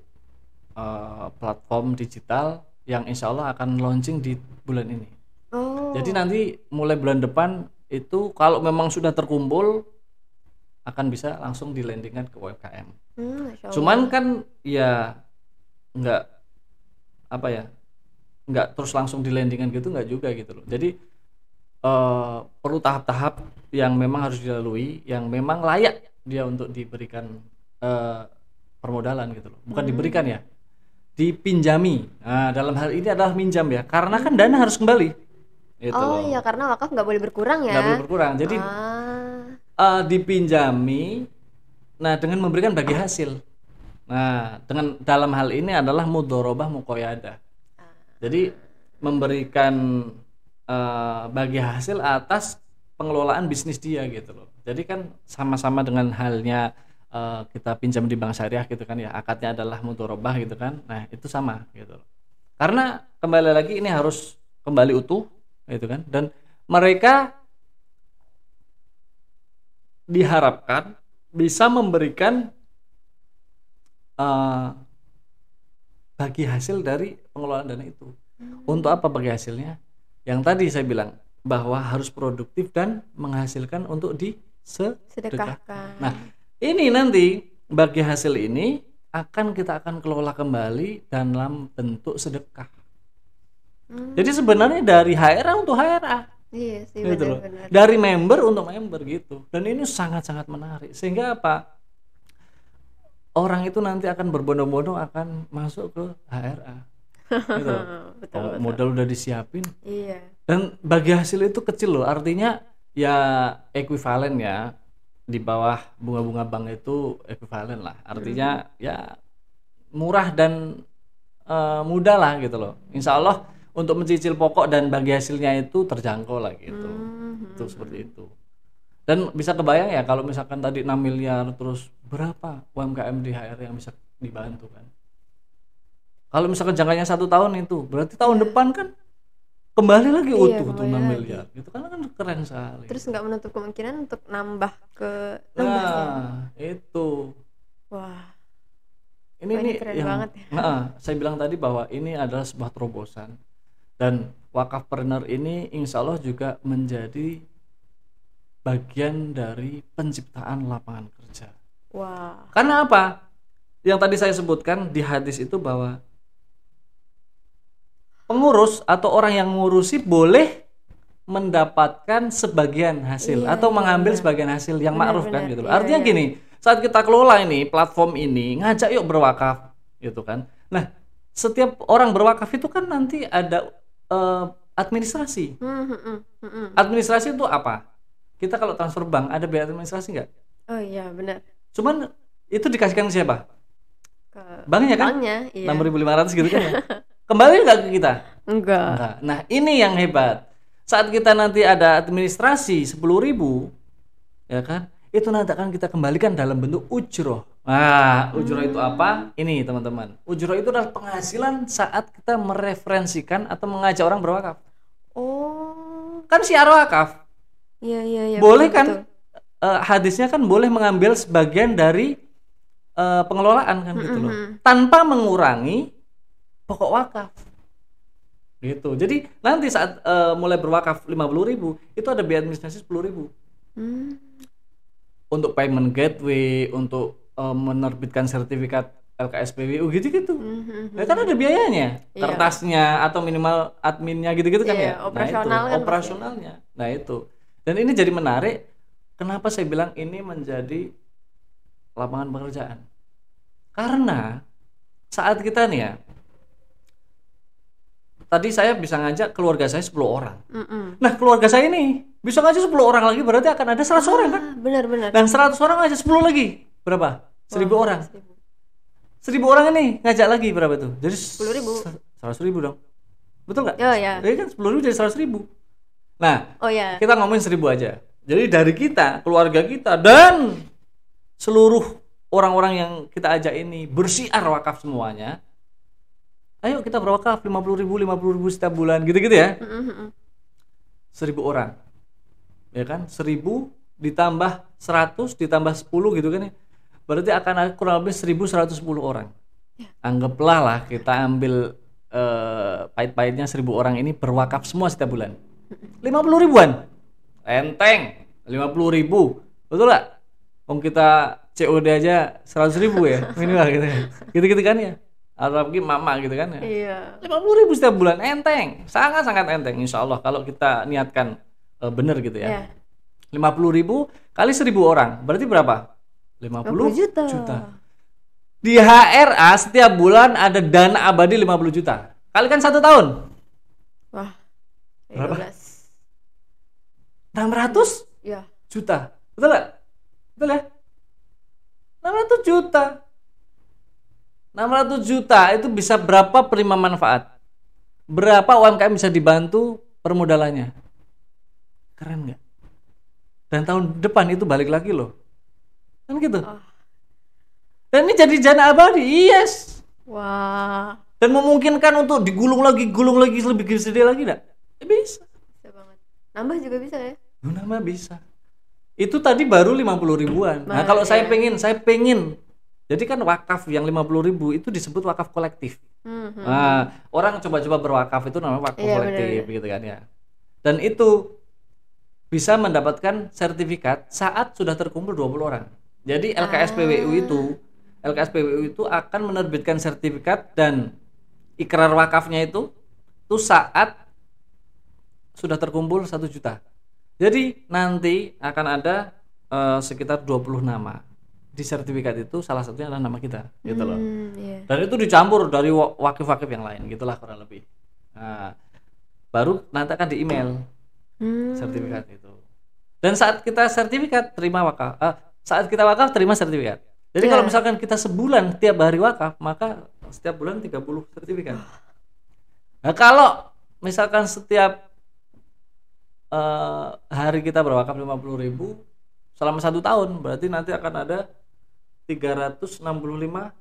eh, platform digital yang insya Allah akan launching di bulan ini. Oh. Jadi nanti mulai bulan depan itu kalau memang sudah terkumpul akan bisa langsung dilandingkan ke UMKM. Hmm. Cuman kan ya nggak apa ya nggak terus langsung dilandingkan gitu nggak juga gitu loh. Jadi eh, perlu tahap-tahap yang memang harus dilalui, yang memang layak dia untuk diberikan eh, permodalan gitu loh. Bukan diberikan ya, dipinjami. Nah dalam hal ini adalah minjam ya, karena kan dana harus kembali. Gitu Oh loh. iya karena wakaf nggak boleh berkurang ya. Nggak boleh berkurang. Jadi Ah. Eh, dipinjami nah dengan memberikan bagi hasil. Nah dengan dalam hal ini adalah mudorobah mukoyada jadi memberikan eh, bagi hasil atas pengelolaan bisnis dia gitu loh. Jadi kan sama-sama dengan halnya eh, kita pinjam di bank syariah gitu kan ya akadnya adalah mudorobah gitu kan. Nah itu sama gitu loh. Karena kembali lagi ini harus kembali utuh gitu kan. Dan mereka diharapkan bisa memberikan eh, bagi hasil dari pengelolaan dana itu. Untuk apa bagi hasilnya? Yang tadi saya bilang bahwa harus produktif dan menghasilkan untuk disedekahkan. Sedekahkan. Nah, ini nanti bagi hasil ini akan kita akan kelola kembali dalam bentuk sedekah. Hmm, Jadi sebenarnya dari HRA untuk HRA iya sih gitu loh. benar-benar. Dari member untuk member gitu. Dan ini sangat-sangat menarik. Sehingga apa? Orang itu nanti akan berbondong-bondong akan masuk ke HRA. gitu loh. betul, Oh, betul. modal udah disiapin Iya. dan bagi hasil itu kecil loh artinya ya ekuivalen ya di bawah bunga-bunga bank itu ekuivalen lah artinya ya murah dan eh, mudah lah gitu loh insya Allah untuk mencicil pokok dan bagi hasilnya itu terjangkau lah gitu Mhm. itu seperti itu dan bisa kebayang ya kalau misalkan tadi 6 miliar terus berapa UMKM di HR yang bisa dibantu kan kalau misalkan jangkanya satu tahun itu berarti tahun depan kan kembali lagi Iya, utuh tuh kembali 6 lagi. miliar gitu kan kan keren sekali Terus nggak menutup kemungkinan untuk nambah ke nambahnya. nah itu Wah. ini Wah, ini nih keren yang banget ya. Nah, saya bilang tadi bahwa ini adalah sebuah terobosan dan wakafpreneur ini insya Allah juga menjadi bagian dari penciptaan lapangan kerja. Wah. Karena apa? Yang tadi saya sebutkan di hadis itu bahwa pengurus atau orang yang ngurusi boleh mendapatkan sebagian hasil Iya, atau iya, mengambil benar. sebagian hasil yang Benar, ma'ruf kan benar. gitu loh. Iya, Artinya iya. gini, saat kita kelola ini platform ini ngajak yuk berwakaf gitu kan. Nah, setiap orang berwakaf itu kan nanti ada eh, administrasi. Hmm, hmm, hmm. Administrasi itu apa? Kita kalau transfer bank ada biaya administrasi nggak? Oh iya benar. Cuman itu dikasihkan ke siapa? Ke Banknya kan? banknya, iya. 6.500 gitu kan ya. Kembali nggak ke kita? Enggak. Enggak. Nah, ini yang hebat. Saat kita nanti ada administrasi 10.000 ya kan? Itu nanti akan kita kembalikan dalam bentuk ujroh. Nah, ujroh itu apa? Ini teman-teman. Ujroh itu adalah penghasilan saat kita mereferensikan atau mengajak orang berwakaf. Oh. Kan siar wakaf. Iya iya iya. boleh betul, kan? betul. Eh, hadisnya kan boleh mengambil sebagian dari eh, pengelolaan kan gitu loh. Tanpa mengurangi pokok wakaf. Gitu. Jadi nanti saat eh, mulai berwakaf 50.000 itu ada biaya administrasi 10.000 Hmm. Untuk payment gateway, untuk eh, menerbitkan sertifikat LKSPWU gitu-gitu. Hmm, hmm, hmm. Ya kan ada biayanya, Iya. kertasnya atau minimal adminnya gitu-gitu kan Iya, ya. operasional nah, itu, kan operasionalnya. Nah, itu. Dan ini jadi menarik kenapa saya bilang ini menjadi lapangan pekerjaan. Karena saat kita nih ya Tadi saya bisa ngajak keluarga saya 10 orang. Mm-mm. Nah, keluarga saya ini bisa ngajak 10 orang lagi berarti akan ada 100 orang kan? Ah, benar benar. Dan 100 orang ngajak 10 lagi. Berapa? 1000 orang. Seribu. Seribu orang ini ngajak lagi berapa tuh? Jadi 10.000. Seratus ribu dong. Betul nggak? Oh ya. Jadi kan sepuluh ribu jadi seratus ribu. Nah, Oh ya. kita ngomongin seribu aja. Jadi dari kita, keluarga kita dan seluruh orang-orang yang kita ajak ini bersiar wakaf semuanya. Ayo kita berwakaf lima puluh ribu, lima puluh ribu setiap bulan, gitu-gitu ya. Seribu orang, ya kan? Seribu ditambah seratus ditambah sepuluh gitu kan ya. Berarti akan ada kurang lebih seribu seratus sepuluh orang. Anggaplah lah kita ambil eh, pahit-pahitnya seribu orang ini berwakaf semua setiap bulan. Lima puluh ribuan, enteng. Lima puluh ribu, betul nggak? Om kita COD aja seratus ribu ya minimal gitu ya. Gitu-gitu kan ya. Atau lagi mama gitu kan ya. Iya. Lima puluh ribu setiap bulan enteng, sangat sangat enteng. Insya Allah kalau kita niatkan eh, bener gitu ya. Iya. Lima puluh ribu kali seribu orang, berarti berapa? 50 50 juta. juta. Di HRA setiap bulan ada dana abadi 50 juta. Kalikan satu tahun, Wah. Berapa? 13. 600 Iya. juta. Betul nggak? Betul ya? 600 juta. 600 juta itu bisa berapa penerima manfaat? Berapa UMKM bisa dibantu permodalannya? Keren nggak? Dan tahun depan itu balik lagi loh. Kan gitu. Oh. Dan ini jadi dana abadi, yes. Wah. Dan memungkinkan untuk digulung lagi, gulung lagi lebih gede lagi enggak? Ya bisa. Bisa banget. Nambah juga bisa ya? Nama bisa. Itu tadi baru 50 ribuan. Nah, kalau saya iya. pengen, saya pengen. Jadi kan wakaf yang 50 ribu itu disebut wakaf kolektif. Hmm, hmm. Nah, orang coba-coba berwakaf itu namanya wakaf Iya, kolektif benar, gitu kan ya. Dan itu bisa mendapatkan sertifikat saat sudah terkumpul 20 orang. Jadi LKSPWU Ah. itu LKSPWU itu akan menerbitkan sertifikat dan ikrar wakafnya itu itu saat sudah terkumpul satu juta. Jadi nanti akan ada eh, sekitar 20 nama di sertifikat itu salah satunya adalah nama kita gitu loh Hmm, iya. dan itu dicampur dari wa- wakif-wakif yang lain gitulah kurang lebih nah, baru nanti akan di email Hmm. sertifikat itu. Dan saat kita sertifikat terima wakaf. Eh, saat kita wakaf terima sertifikat. Jadi kalau Iya. misalkan kita sebulan tiap hari wakaf maka setiap bulan 30 sertifikat. Nah kalau misalkan setiap eh, hari kita berwakaf 50.000 ribu selama satu tahun berarti nanti akan ada 365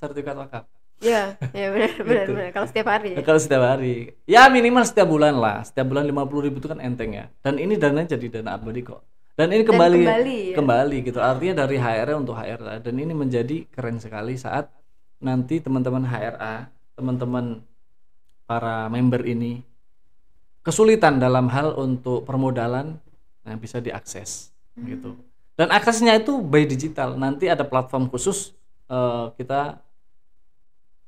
sertifikat wakaf Iya, iya benar benar Gitu. benar. Kalau setiap hari. ya. Ya, kalau setiap hari ya minimal setiap bulan lah setiap bulan 50.000 ribu itu kan enteng ya dan ini dananya jadi dana abadi kok dan ini Dan kembali kembali, ya. kembali gitu artinya dari HRA untuk HRA dan ini menjadi keren sekali saat nanti teman-teman HRA teman-teman para member ini kesulitan dalam hal untuk permodalan yang bisa diakses gitu dan aksesnya itu by digital nanti ada platform khusus eh, kita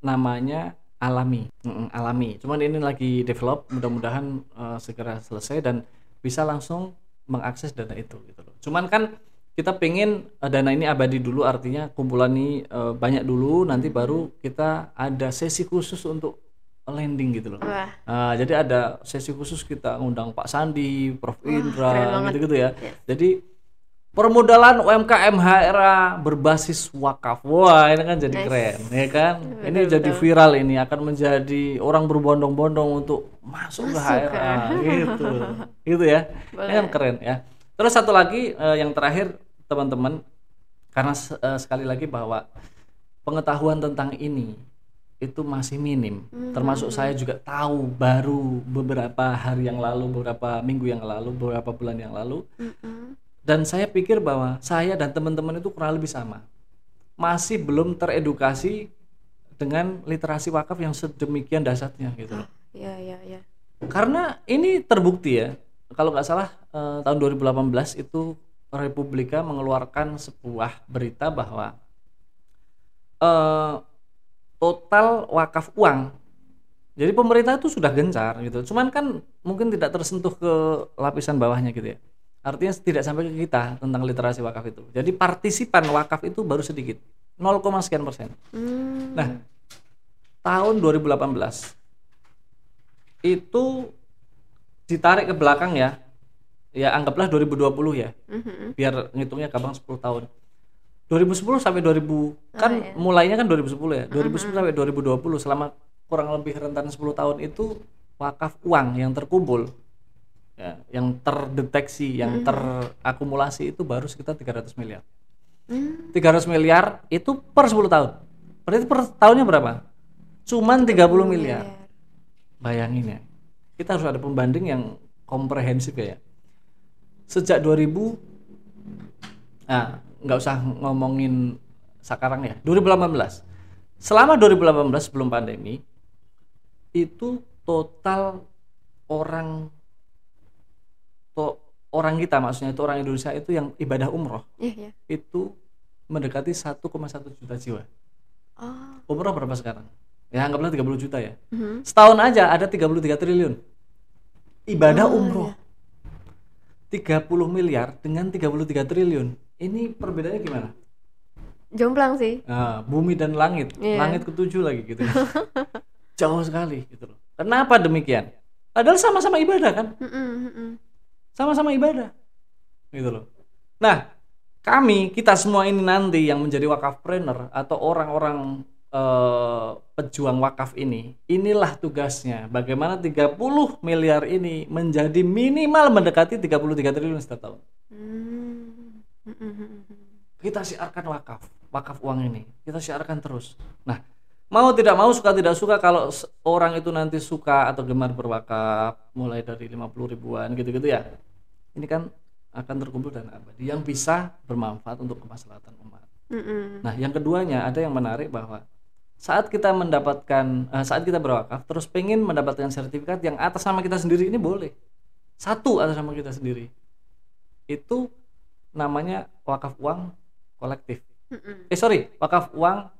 namanya alami. Mm-mm, alami. Cuman ini lagi develop mudah-mudahan eh, segera selesai dan bisa langsung mengakses dana itu gitu loh. Cuman kan kita pengen eh, dana ini abadi dulu artinya kumpulan ini eh, banyak dulu nanti baru kita ada sesi khusus untuk landing gitu loh. Wah, Nah, jadi ada sesi khusus kita ngundang Pak Sandi, Prof keren Indra, gitu-gitu ya. Yes. Jadi permodalan UMKM HRA berbasis wakaf. Wah, ini kan jadi Nice. keren, ya kan? ini Betul, jadi viral ini akan menjadi orang berbondong-bondong untuk masuk, ke Masuk, HRA, kan? gitu. gitu ya. Ini kan keren ya. Terus satu lagi eh, yang terakhir teman-teman karena eh, sekali lagi bahwa pengetahuan tentang ini itu masih minim. Termasuk saya juga tahu baru beberapa hari yang lalu, beberapa minggu yang lalu, beberapa bulan yang lalu. Mm-mm. Dan saya pikir bahwa saya dan teman-teman itu kurang lebih sama. Masih belum teredukasi dengan literasi wakaf yang sedemikian dasarnya gitu loh. Iya, iya, iya. Karena ini terbukti ya. Kalau nggak salah eh, tahun 2018 itu Republika mengeluarkan sebuah berita bahwa eh, total wakaf uang. Jadi pemerintah itu sudah gencar gitu. Cuman kan mungkin tidak tersentuh ke lapisan bawahnya gitu ya. Artinya tidak sampai ke kita tentang literasi wakaf itu. Jadi partisipan wakaf itu baru sedikit. 0, sekian persen. Hmm. Nah, tahun 2018 itu ditarik ke belakang ya. Ya anggaplah 2020 ya. Mhm. Biar ngitungnya gampang 10 tahun. 2010 sampai 2000 kan iya. mulainya kan 2010 ya. 2010 sampai 2020 selama kurang lebih rentan 10 tahun itu wakaf uang yang terkumpul ya, yang terdeteksi, yang terakumulasi itu baru sekitar 300 miliar. Hmm. 300 miliar itu per 10 tahun. Berarti per tahunnya berapa? Cuman 30 miliar. Bayangin ya. Kita harus ada pembanding yang komprehensif ya. Sejak 2000 Nah, nggak usah ngomongin sekarang ya. 2018. Selama 2018 sebelum pandemi itu total orang to, orang kita maksudnya itu orang Indonesia itu yang ibadah umroh Iya, iya. itu mendekati 1,1 juta jiwa. Oh. Umroh berapa sekarang? Ya anggaplah 30 juta ya. Mhm. Setahun aja ada 33 triliun. Ibadah Oh, umroh. 30 miliar dengan 33 triliun. Ini perbedaannya gimana? Jomplang sih. Nah, bumi dan langit. Iya. Langit ketujuh lagi gitu. Jauh sekali gitu loh. Kenapa demikian? Padahal sama-sama ibadah kan? Mm-mm, mm-mm. Sama-sama ibadah. Gitu loh. Nah kami kita semua ini nanti yang menjadi wakafpreneur atau orang-orang eh, pejuang wakaf ini inilah tugasnya. Bagaimana 30 miliar ini menjadi minimal mendekati 33 triliun setiap tahun. Hmm. Kita siarkan wakaf wakaf uang ini. Kita siarkan terus. Nah mau tidak mau suka tidak suka kalau orang itu nanti suka atau gemar berwakaf mulai dari 50 ribuan gitu-gitu ya ini kan akan terkumpul dana abadi yang bisa bermanfaat untuk kemaslahatan umat Mm-mm. nah yang keduanya ada yang menarik bahwa saat kita mendapatkan eh, saat kita berwakaf terus pengen mendapatkan sertifikat yang atas nama kita sendiri ini boleh satu atas nama kita sendiri itu namanya wakaf uang kolektif Mm-mm. eh sorry wakaf uang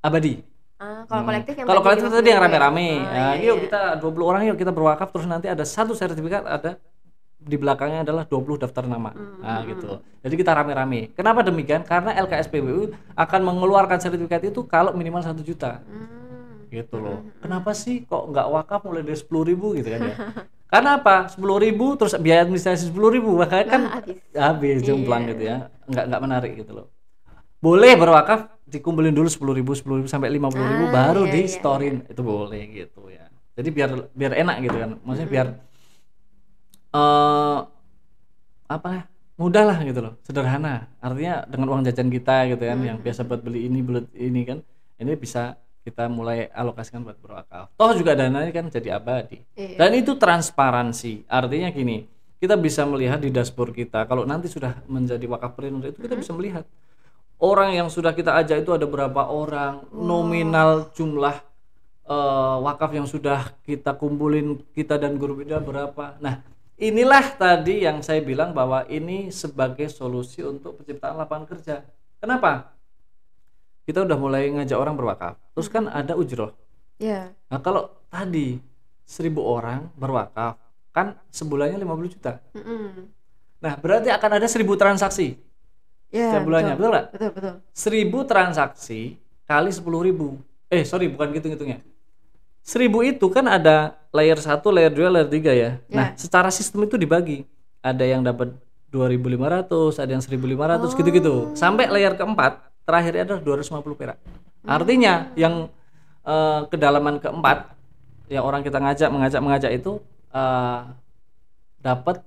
abadi Ah, kalau Hmm. kolektif yang kalau kolektif tadi yang ya? rame-rame Oh, Nah, iya, yuk iya. kita 20 orang yuk kita berwakaf terus nanti ada satu sertifikat ada di belakangnya adalah 20 daftar nama. Hmm, Nah, gitu. Jadi kita rame-rame. Kenapa demikian? Karena LKSPWU akan mengeluarkan sertifikat itu kalau minimal satu juta Hmm. gitu loh. Kenapa sih kok nggak wakaf mulai dari sepuluh ribu gitu kan ya? Karena apa? Sepuluh ribu terus biaya administrasi sepuluh ribu makanya kan habis. habis jomplang gitu ya, nggak nggak menarik gitu loh. Boleh berwakaf dikumpulin dulu sepuluh ribu, sepuluh ribu sampai lima puluh ribu Ah, baru iya, di iya, storein itu boleh gitu ya. Jadi biar biar enak gitu kan, maksudnya biar eh apa ya mudah lah gitu loh, sederhana. Artinya dengan uang jajan kita gitu kan, yang biasa buat beli ini beli ini kan, ini bisa kita mulai alokasikan buat berwakaf. Toh juga dananya kan jadi abadi. Iya. Dan itu transparansi. Artinya gini, kita bisa melihat di dashboard kita kalau nanti sudah menjadi wakafpreneur itu kita bisa melihat orang yang sudah kita ajak itu ada berapa orang, nominal jumlah eh, wakaf yang sudah kita kumpulin kita dan guru bida berapa. Nah, inilah tadi yang saya bilang bahwa ini sebagai solusi untuk penciptaan lapangan kerja. Kenapa? Kita udah mulai ngajak orang berwakaf. Terus kan ada ujroh. Iya. Nah kalau tadi seribu orang berwakaf kan sebulannya 50 juta. Mm-mm. Nah berarti akan ada seribu transaksi Iya, setiap bulannya, betul. nggak? Betul, betul. Seribu transaksi kali sepuluh ribu. Eh sorry bukan gitu ngitungnya. Seribu itu kan ada layer 1, layer 2, layer 3 ya. Nah secara sistem itu dibagi. Ada yang dapat 2.500, ada yang 1.500 gitu-gitu. Sampai layer keempat terakhirnya adalah 250 perak. Artinya yang eh, kedalaman keempat yang orang kita ngajak mengajak mengajak itu eh, dapat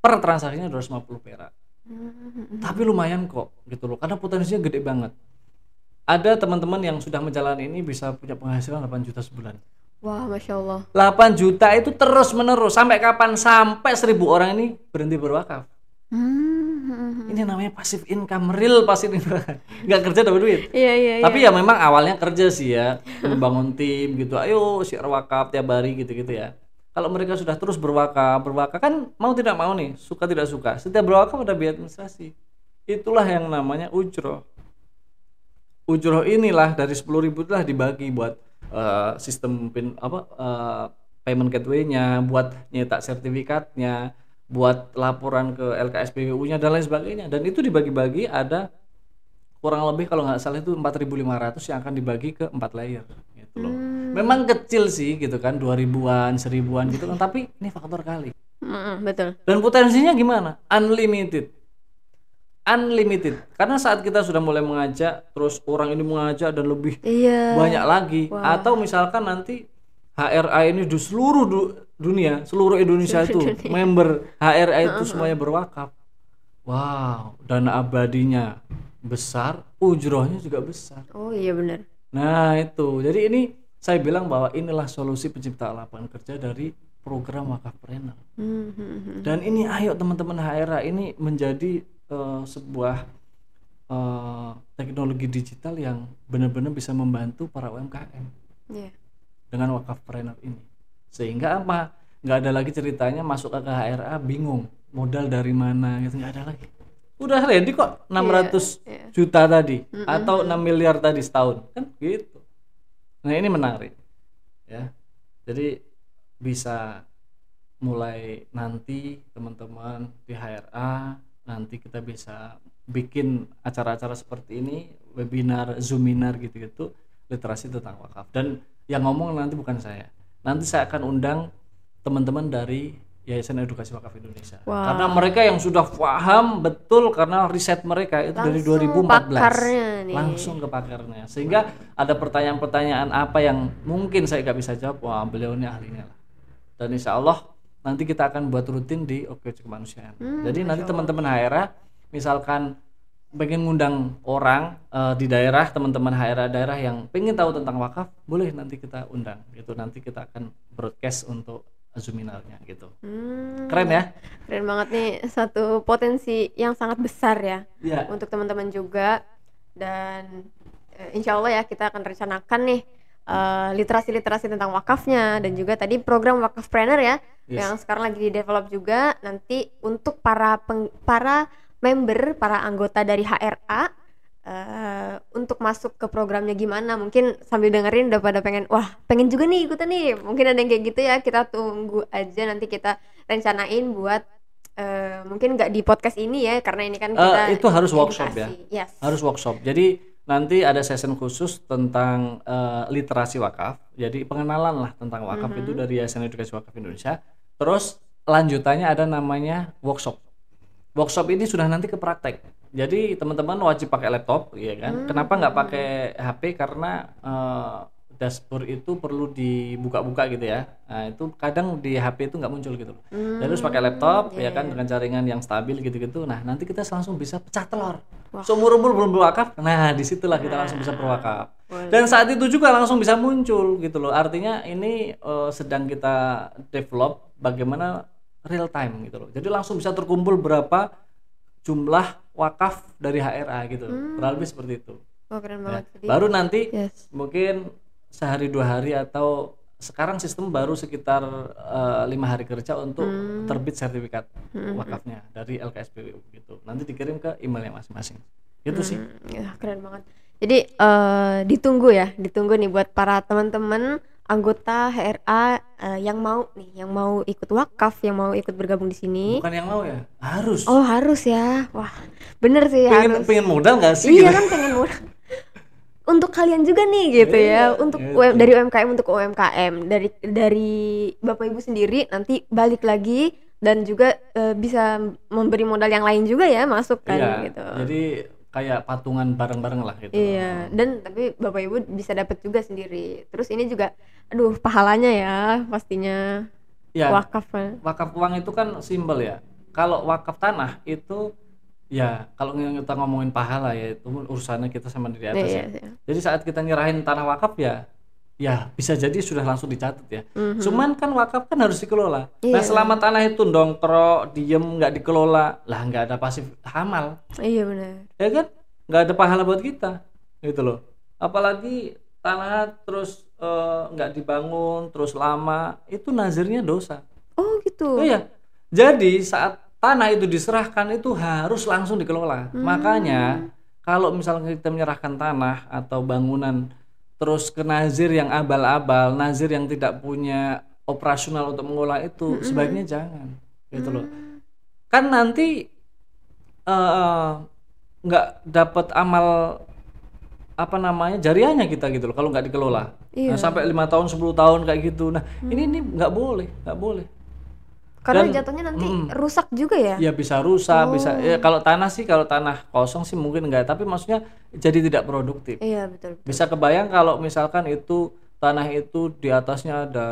per transaksinya 250 perak. Hmm. Tapi lumayan kok gitu loh karena potensinya gede banget. Ada teman-teman yang sudah menjalani ini bisa punya penghasilan 8 juta sebulan. Wah, masya Allah. 8 juta itu terus menerus sampai kapan? Sampai 1000 orang ini berhenti berwakaf. Hmm. Ini namanya pasif income real pasif income. Nggak kerja dapat duit. Iya, iya, iya. Tapi ya memang awalnya kerja sih ya, membangun tim gitu. Ayo share wakaf tiap hari gitu-gitu ya. Kalau mereka sudah terus berwakaf, berwakaf kan mau tidak mau nih, suka tidak suka. Setiap berwakaf ada biaya administrasi. Itulah yang namanya ujroh. Ujroh inilah dari 10.000 ribu itulah dibagi buat eh, sistem pin apa eh, payment gateway-nya, buat nyetak sertifikatnya, buat laporan ke LKSPWU-nya dan lain sebagainya. Dan itu dibagi-bagi ada kurang lebih kalau nggak salah itu 4.500 yang akan dibagi ke empat layer gitu loh. Memang kecil sih gitu kan 2000-an, 1000-an gitu kan, tapi ini faktor kali. Mm-mm, betul. Dan potensinya gimana? Unlimited. Unlimited. Karena saat kita sudah mulai mengajak, terus orang ini mengajak dan lebih Iya. banyak lagi atau misalkan nanti HRA ini di seluruh du- dunia, seluruh Indonesia itu member HRA itu semuanya berwakaf. Wow, dana abadinya besar, ujrohnya juga besar. Oh iya benar. Nah, itu. Jadi ini saya bilang bahwa inilah solusi penciptaan lapangan kerja dari program wakafpreneur. Hmm, hmm, hmm. Dan ini ayo teman-teman HRA ini menjadi eh, sebuah eh, teknologi digital yang benar-benar bisa membantu para UMKM Iya. dengan wakafpreneur ini. Sehingga apa? Nggak ada lagi ceritanya masuk ke HRA bingung modal dari mana gitu nggak ada lagi. Udah ready kok 600 iya. juta tadi atau 6 miliar tadi setahun kan gitu. Nah ini menarik. Ya. Jadi bisa mulai nanti teman-teman di HRA nanti kita bisa bikin acara-acara seperti ini webinar zoominar gitu-gitu literasi tentang wakaf. Dan yang ngomong nanti bukan saya. Nanti saya akan undang teman-teman dari Yayasan Edukasi Wakaf Indonesia. Wah. karena mereka yang sudah paham betul karena riset mereka itu dari Langsung 2014 pakarnya nih. langsung ke pakarnya. Sehingga ada pertanyaan-pertanyaan apa yang mungkin saya nggak bisa jawab wah beliau ini ahlinya lah. Dan insya Allah nanti kita akan buat rutin di Oke Kemanusiaan. Hmm, jadi nanti teman-teman HRA misalkan pengen ngundang orang eh, di daerah teman-teman HRA daerah yang pengen tahu tentang wakaf boleh nanti kita undang. Gitu nanti kita akan broadcast untuk zoominarnya gitu. Hmm, keren ya? Keren banget nih satu potensi yang sangat besar ya ya untuk teman-teman juga. Dan eh, insya Allah ya kita akan rencanakan nih eh, literasi-literasi tentang wakafnya dan juga tadi program wakafpreneur ya Yes. yang sekarang lagi di develop juga. Nanti untuk para peng- para member para anggota dari HRA eh, untuk masuk ke programnya gimana mungkin sambil dengerin udah pada pengen wah pengen juga nih ikutan nih mungkin ada yang kayak gitu ya kita tunggu aja nanti kita rencanain buat eh, mungkin nggak di podcast ini ya karena ini kan Eh, kita itu harus workshop ya. edukasi. Yes. harus workshop. Jadi nanti ada session khusus tentang eh, literasi wakaf. Jadi pengenalan lah tentang wakaf itu dari Yayasan Edukasi Wakaf Indonesia. Terus lanjutannya ada namanya workshop. Workshop ini sudah nanti ke praktek. Jadi teman-teman wajib pakai laptop, ya kan? Kenapa nggak pakai HP? Karena eh, dashboard itu perlu dibuka-buka gitu ya. Nah itu kadang di HP itu nggak muncul gitu. loh. Jadi harus pakai laptop, ya kan dengan jaringan yang stabil gitu-gitu. Nah nanti kita langsung bisa pecah telur. Seumur umur belum berwakaf, nah di situlah kita langsung bisa berwakaf. Dan saat itu juga langsung bisa muncul gitu loh. Artinya ini eh, sedang kita develop bagaimana real time gitu loh. Jadi langsung bisa terkumpul berapa jumlah wakaf dari HRA gitu. Kurang lebih seperti itu. Wah keren Ya. banget. Jadi, Baru nanti yes. mungkin sehari dua hari atau sekarang sistem baru sekitar eh, lima hari kerja untuk terbit sertifikat wakafnya dari LKSPWU gitu. Nanti dikirim ke emailnya masing-masing. Gitu sih. Hmm, ya keren banget. Jadi eh, ditunggu ya, ditunggu nih buat para teman-teman anggota HRA eh, yang mau nih, yang mau ikut wakaf, yang mau ikut bergabung di sini. Bukan yang mau ya, harus. Oh harus ya, wah bener sih pengen harus. pengen modal nggak sih? Iya gitu? kan pengen murah. Untuk kalian juga nih gitu ya, Iya, untuk gitu. UM dari UMKM untuk UMKM dari dari bapak ibu sendiri nanti balik lagi dan juga eh, bisa memberi modal yang lain juga ya masuk kan Iya, gitu. Jadi kayak patungan bareng-bareng lah gitu. Iya, dan tapi Bapak Ibu bisa dapat juga sendiri. Terus ini juga aduh pahalanya ya pastinya Iya, wakaf. ya. wakaf uang itu kan simbol ya. Kalau wakaf tanah itu ya kalau kita ngomongin pahala ya itu urusannya kita sama diri atas Iya, ya. iya. Jadi saat kita nyerahin tanah wakaf ya ya bisa jadi sudah langsung dicatat ya. Mhm. Cuman kan wakaf kan harus dikelola. Nah, Iya. selama tanah itu dongkrok, diem nggak dikelola, lah nggak ada pasif hamal. Iya benar. ya kan nggak ada pahala buat kita gitu loh apalagi tanah terus eh, nggak dibangun terus lama itu nazirnya dosa Oh gitu. oh iya jadi saat tanah itu diserahkan itu harus langsung dikelola makanya kalau misalnya kita menyerahkan tanah atau bangunan terus ke nazir yang abal-abal nazir yang tidak punya operasional untuk mengolah itu sebaiknya jangan gitu loh. Kan nanti eh, nggak dapat amal apa namanya jariahnya kita gitu loh kalau nggak dikelola. Iya. Nah, sampai lima tahun 10 tahun kayak gitu. Nah ini ini nggak boleh nggak boleh Karena Dan- jatuhnya nanti Mm. rusak juga ya. ya bisa rusak bisa ya kalau tanah sih kalau tanah kosong sih mungkin enggak tapi maksudnya jadi tidak produktif Iya betul. betul. bisa kebayang kalau misalkan itu tanah itu di atasnya ada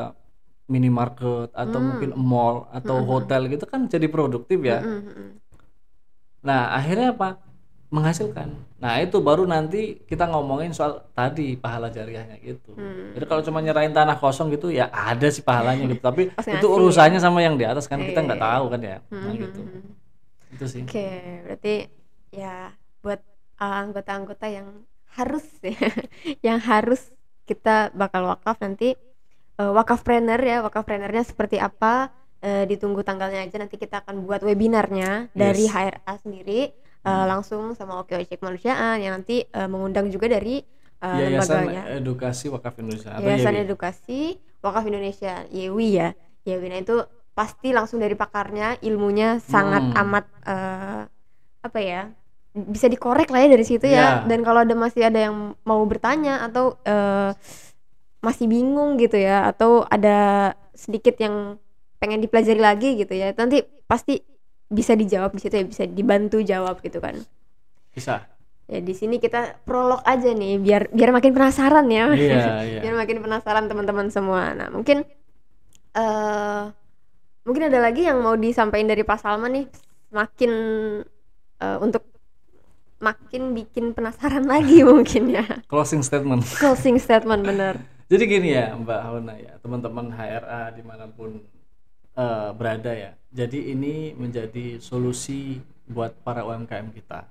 minimarket atau mungkin mall atau hotel gitu kan jadi produktif ya Mm, mm, mm. Nah, akhirnya apa? Menghasilkan. Nah, itu baru nanti kita ngomongin soal tadi pahala jariahnya gitu. Hmm. Jadi kalau cuma nyerahin tanah kosong gitu ya ada sih pahalanya gitu, tapi itu urusannya sama yang di atas kan kita Iya, nggak iya. tahu kan ya. Nah, Hmm, gitu. hmm, hmm. Itu sih. Oke, berarti ya buat uh, anggota-anggota yang harus ya, yang harus kita bakal wakaf nanti uh, wakaf planner ya, wakaf plannernya seperti apa uh, ditunggu tanggalnya aja nanti kita akan buat webinarnya dari Yes. HRA sendiri uh, langsung sama Oke Ojek Kemanusiaan yang nanti uh, mengundang juga dari uh, Yayasan lembaganya. Edukasi Wakaf Indonesia atau Yayasan YEWI. Edukasi Wakaf Indonesia YEWI ya YEWI nah itu pasti langsung dari pakarnya ilmunya sangat Hmm. amat eh, apa ya bisa dikorek lah ya dari situ ya Ya. dan kalau ada masih ada yang mau bertanya atau eh, masih bingung gitu ya atau ada sedikit yang pengen dipelajari lagi gitu ya nanti pasti bisa dijawab di situ ya bisa dibantu jawab gitu kan Bisa. ya di sini kita prolog aja nih biar biar makin penasaran ya Iya, iya. biar makin penasaran teman-teman semua. Nah, mungkin eh mungkin ada lagi yang mau disampaikan dari Pak Salman nih, makin eh, untuk makin bikin penasaran lagi mungkin ya. Closing statement. Closing statement bener. Jadi gini ya Mbak Hona ya, teman-teman HRA di mana pun eh, berada ya. Jadi ini menjadi solusi buat para UMKM kita.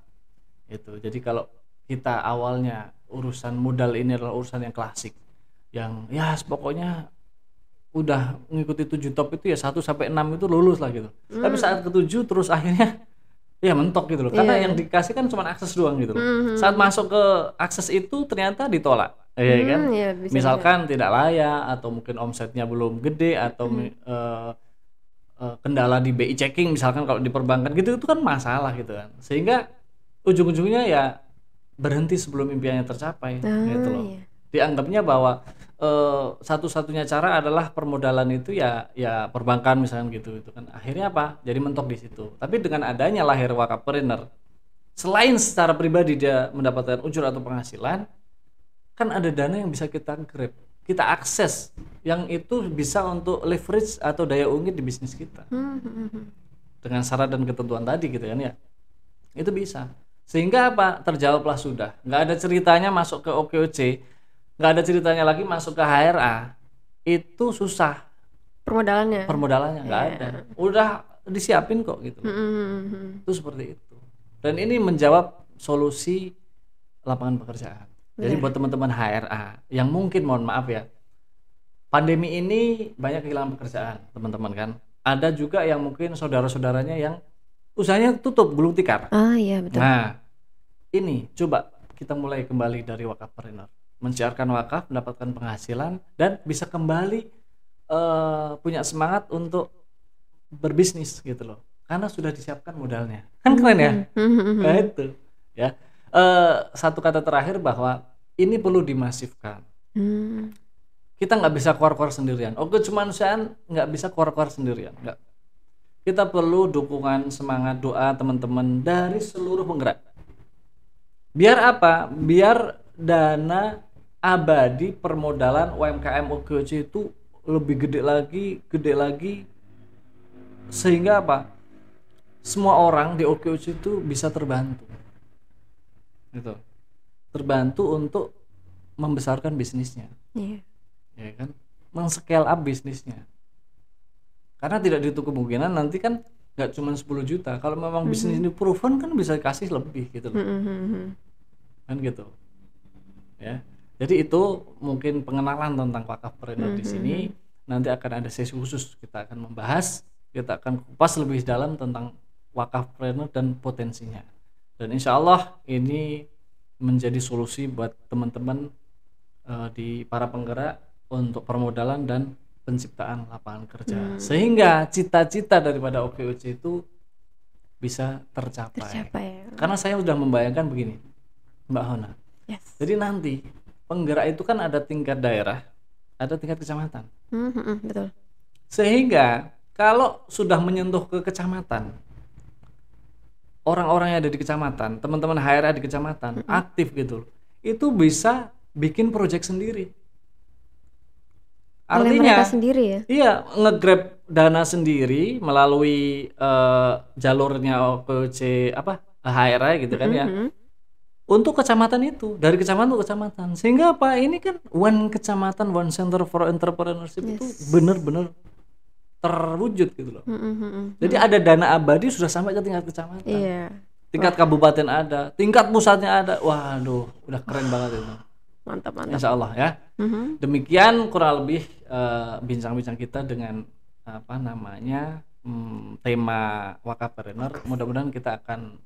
Itu. Jadi kalau kita awalnya urusan modal ini adalah urusan yang klasik, yang ya pokoknya udah mengikuti tujuh top itu ya 1 sampai 6 itu lulus lah gitu. Tapi saat ketujuh terus akhirnya ya mentok gitu loh. Karena Iya. yang dikasih kan cuma akses doang gitu loh. Mhm. Saat masuk ke akses itu ternyata ditolak. Iya kan? Hmm, ya, bisa misalkan tidak layak atau mungkin omsetnya belum gede atau mi- eh, eh, kendala di BI checking misalkan kalau di perbankan gitu itu kan masalah gitu kan. Sehingga ujung-ujungnya ya berhenti sebelum impiannya tercapai Ah, gitu loh. iya. dianggapnya bahwa eh, satu-satunya cara adalah permodalan itu ya ya perbankan misalkan gitu itu kan. Akhirnya apa? Jadi mentok di situ. Tapi dengan adanya lahir wakapreneur selain secara pribadi dia mendapatkan ujur atau penghasilan kan ada dana yang bisa kita grab kita akses yang itu bisa untuk leverage atau daya ungkit di bisnis kita. Hmm, hmm, hmm. dengan syarat dan ketentuan tadi gitu kan ya. Itu bisa. Sehingga apa? Terjawablah sudah. Nggak ada ceritanya masuk ke OKOC nggak ada ceritanya lagi masuk ke HRA itu susah. Permodalannya? Permodalannya nggak ada. Udah disiapin kok gitu. Hmm, hmm, hmm, hmm. itu seperti itu. Dan ini menjawab solusi lapangan pekerjaan jadi buat teman-teman HRA yang mungkin mohon maaf ya pandemi ini banyak kehilangan pekerjaan teman-teman kan. Ada juga yang mungkin saudara-saudaranya yang usahanya tutup gulung tikar. Ah iya betul. Nah ini coba kita mulai kembali dari wakafpreneur menciarkan wakaf mendapatkan penghasilan dan bisa kembali eh, punya semangat untuk berbisnis gitu loh. Karena sudah disiapkan modalnya. Kan keren ya? Hmm, hmm, hmm. Nah itu ya. Eh, satu kata terakhir bahwa ini perlu dimasifkan. Hmm. Kita nggak bisa keluar-keluar sendirian. Oke, kemanusiaan nggak bisa keluar-keluar sendirian. Nggak. Kita perlu dukungan, semangat, doa teman-teman dari seluruh penggerak. Biar apa? Biar dana abadi permodalan UMKM OKOC itu lebih gede lagi, gede lagi, sehingga apa? Semua orang di OKOC itu bisa terbantu gitu. Terbantu untuk membesarkan bisnisnya. Iya. ya kan? Men-scale up bisnisnya. Karena tidak ditutup kemungkinan nanti kan nggak cuma 10 juta. Kalau memang bisnis ini proven kan bisa kasih lebih gitu loh. Hmm, hmm, hmm, hmm. kan gitu. Ya. Jadi itu mungkin pengenalan tentang wakafpreneur di sini. nanti akan ada sesi khusus kita akan membahas. Kita akan kupas lebih dalam tentang wakafpreneur dan potensinya dan insya Allah ini menjadi solusi buat teman-teman eh, di para penggerak untuk permodalan dan penciptaan lapangan kerja sehingga cita-cita daripada OKOC itu bisa tercapai. tercapai ya. Karena saya sudah membayangkan begini, Mbak Hona. yes Jadi nanti penggerak itu kan ada tingkat daerah, ada tingkat kecamatan. Hmm, hmm, hmm, betul Sehingga kalau sudah menyentuh ke kecamatan, orang-orang yang ada di kecamatan, teman-teman HRA di kecamatan aktif gitu, itu bisa bikin project sendiri. oleh Artinya, mereka sendiri ya Iya, ngegrab dana sendiri melalui eh, jalurnya OKC apa HRA gitu kan ya. Mhm. Untuk kecamatan itu, dari kecamatan ke kecamatan. Sehingga apa? Ini kan one kecamatan, one center for entrepreneurship itu benar-benar terwujud gitu loh. Hmm, hmm, hmm, hmm. Jadi ada dana abadi sudah sampai ke tingkat kecamatan. iya Tingkat kabupaten ada, tingkat pusatnya ada. Waduh, udah keren banget itu. mantap mantap Insya Allah ya. Mhm. Demikian kurang lebih eh, bincang-bincang kita dengan apa namanya hmm, tema wakafpreneur. Mudah-mudahan kita akan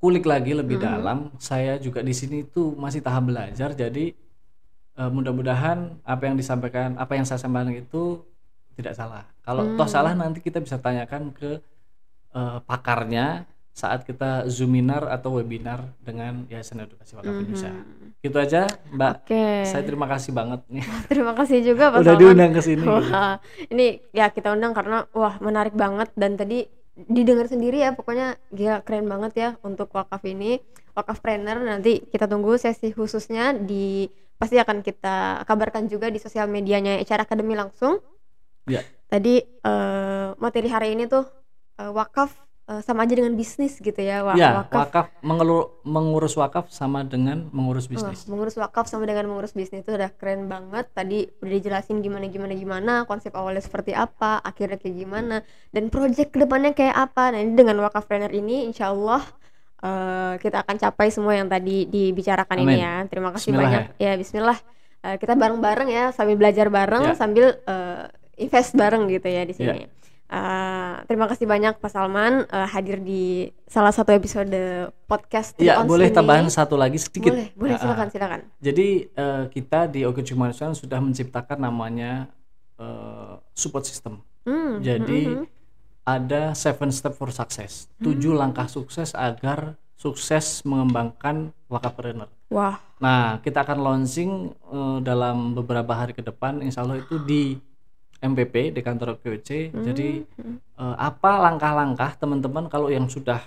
kulik lagi lebih dalam. Saya juga di sini tuh masih tahap belajar. Jadi eh, mudah-mudahan apa yang disampaikan, apa yang saya sampaikan itu tidak salah. Kalau toh salah nanti kita bisa tanyakan ke eh, pakarnya saat kita zoominar atau webinar dengan Yayasan Edukasi Wakaf Indonesia. Gitu aja, Mbak. oke Saya terima kasih banget nih terima kasih juga Pak udah Salman. diundang ke sini. Wah, ini ya kita undang karena wah menarik banget dan tadi didengar sendiri ya pokoknya gila keren banget ya untuk wakaf ini wakaf trainer nanti kita tunggu sesi khususnya di pasti akan kita kabarkan juga di sosial medianya HR Academy langsung Ya. tadi eh, materi hari ini tuh eh, wakaf eh, sama aja dengan bisnis gitu ya Wak- ya, wakaf wakaf mengelu- mengurus wakaf sama dengan mengurus bisnis. mengurus wakaf sama dengan mengurus bisnis itu udah keren banget. Tadi udah dijelasin gimana gimana gimana, konsep awalnya seperti apa, akhirnya kayak gimana, dan project ke depannya kayak apa. Nah ini dengan wakaf planner ini, insya Allah eh, kita akan capai semua yang tadi dibicarakan ini Amin. ya. Terima kasih Bismillah banyak. Ya, Bismillah. Eh, kita bareng-bareng ya, sambil belajar bareng, Ya. sambil eh, invest bareng gitu ya di sini. Eh, terima kasih banyak Pak Salman eh, hadir di salah satu episode podcast Iya, boleh ini. tambahan satu lagi sedikit. Boleh, boleh ah. silakan silakan. Jadi eh, kita di Oke Cumanusiaan sudah menciptakan namanya eh, support system. Hmm, Jadi mhm. ada seven step for success, tujuh Hmm. langkah sukses agar sukses mengembangkan wakafpreneur. Wah, Nah, kita akan launching eh, dalam beberapa hari ke depan, insya Allah itu di MPP di kantor. Jadi Hmm. eh, apa langkah-langkah teman-teman kalau yang sudah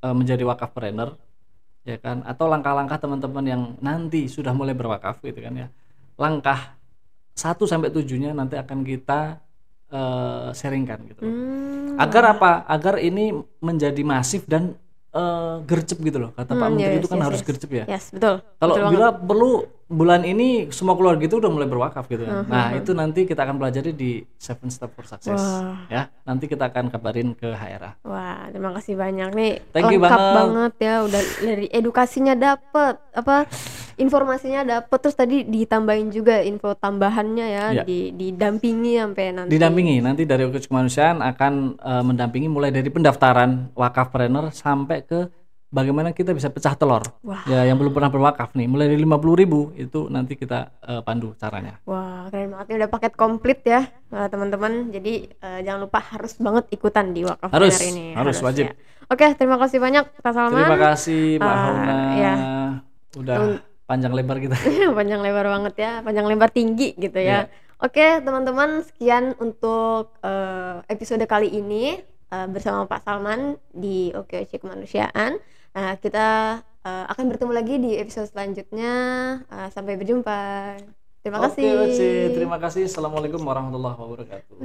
eh, menjadi wakafpreneur, ya kan? Atau langkah-langkah teman-teman yang nanti sudah mulai berwakaf gitu kan ya? Langkah 1 sampai tujuhnya nanti akan kita eh, sharingkan gitu. Hmm, Agar apa? Agar ini menjadi masif dan eh, gercep gitu loh. Kata Pak Hmm, Menteri yes, itu kan yes, harus yes. gercep ya. Yes, betul. Kalau bila perlu bulan ini semua keluarga itu udah mulai berwakaf gitu kan. Nah, itu nanti kita akan pelajari di Seven Step for Success Wah. ya. Nanti kita akan kabarin ke HRA. Wah, terima kasih banyak nih. Thank you Lengkap banget. banget ya, udah dari edukasinya dapet, apa informasinya dapet, terus tadi ditambahin juga info tambahannya ya, Iya. di didampingi sampai nanti. Didampingi nanti dari Okus Kemanusiaan akan eh, mendampingi mulai dari pendaftaran wakafpreneur sampai ke bagaimana kita bisa pecah telur. Wah. Ya, yang belum pernah berwakaf nih, mulai dari 50.000 itu nanti kita eh, pandu caranya. Wah, keren banget nih udah paket komplit ya, eh, teman-teman. Jadi eh, jangan lupa harus banget ikutan di wakaf Harus, Planner ini. harus, wajib. ya. Oke, terima kasih banyak Kak Salman. Terima kasih Mbak Ah, Fauna. ya. Udah panjang lebar kita. panjang lebar banget ya, panjang lebar tinggi gitu ya. Iya. Oke, teman-teman, sekian untuk eh, episode kali ini eh, bersama Pak Salman di OKOC Kemanusiaan. Nah, kita eh, akan bertemu lagi di episode selanjutnya. Eh, sampai berjumpa. Terima kasih. Oke, terima kasih. Assalamualaikum warahmatullahi wabarakatuh.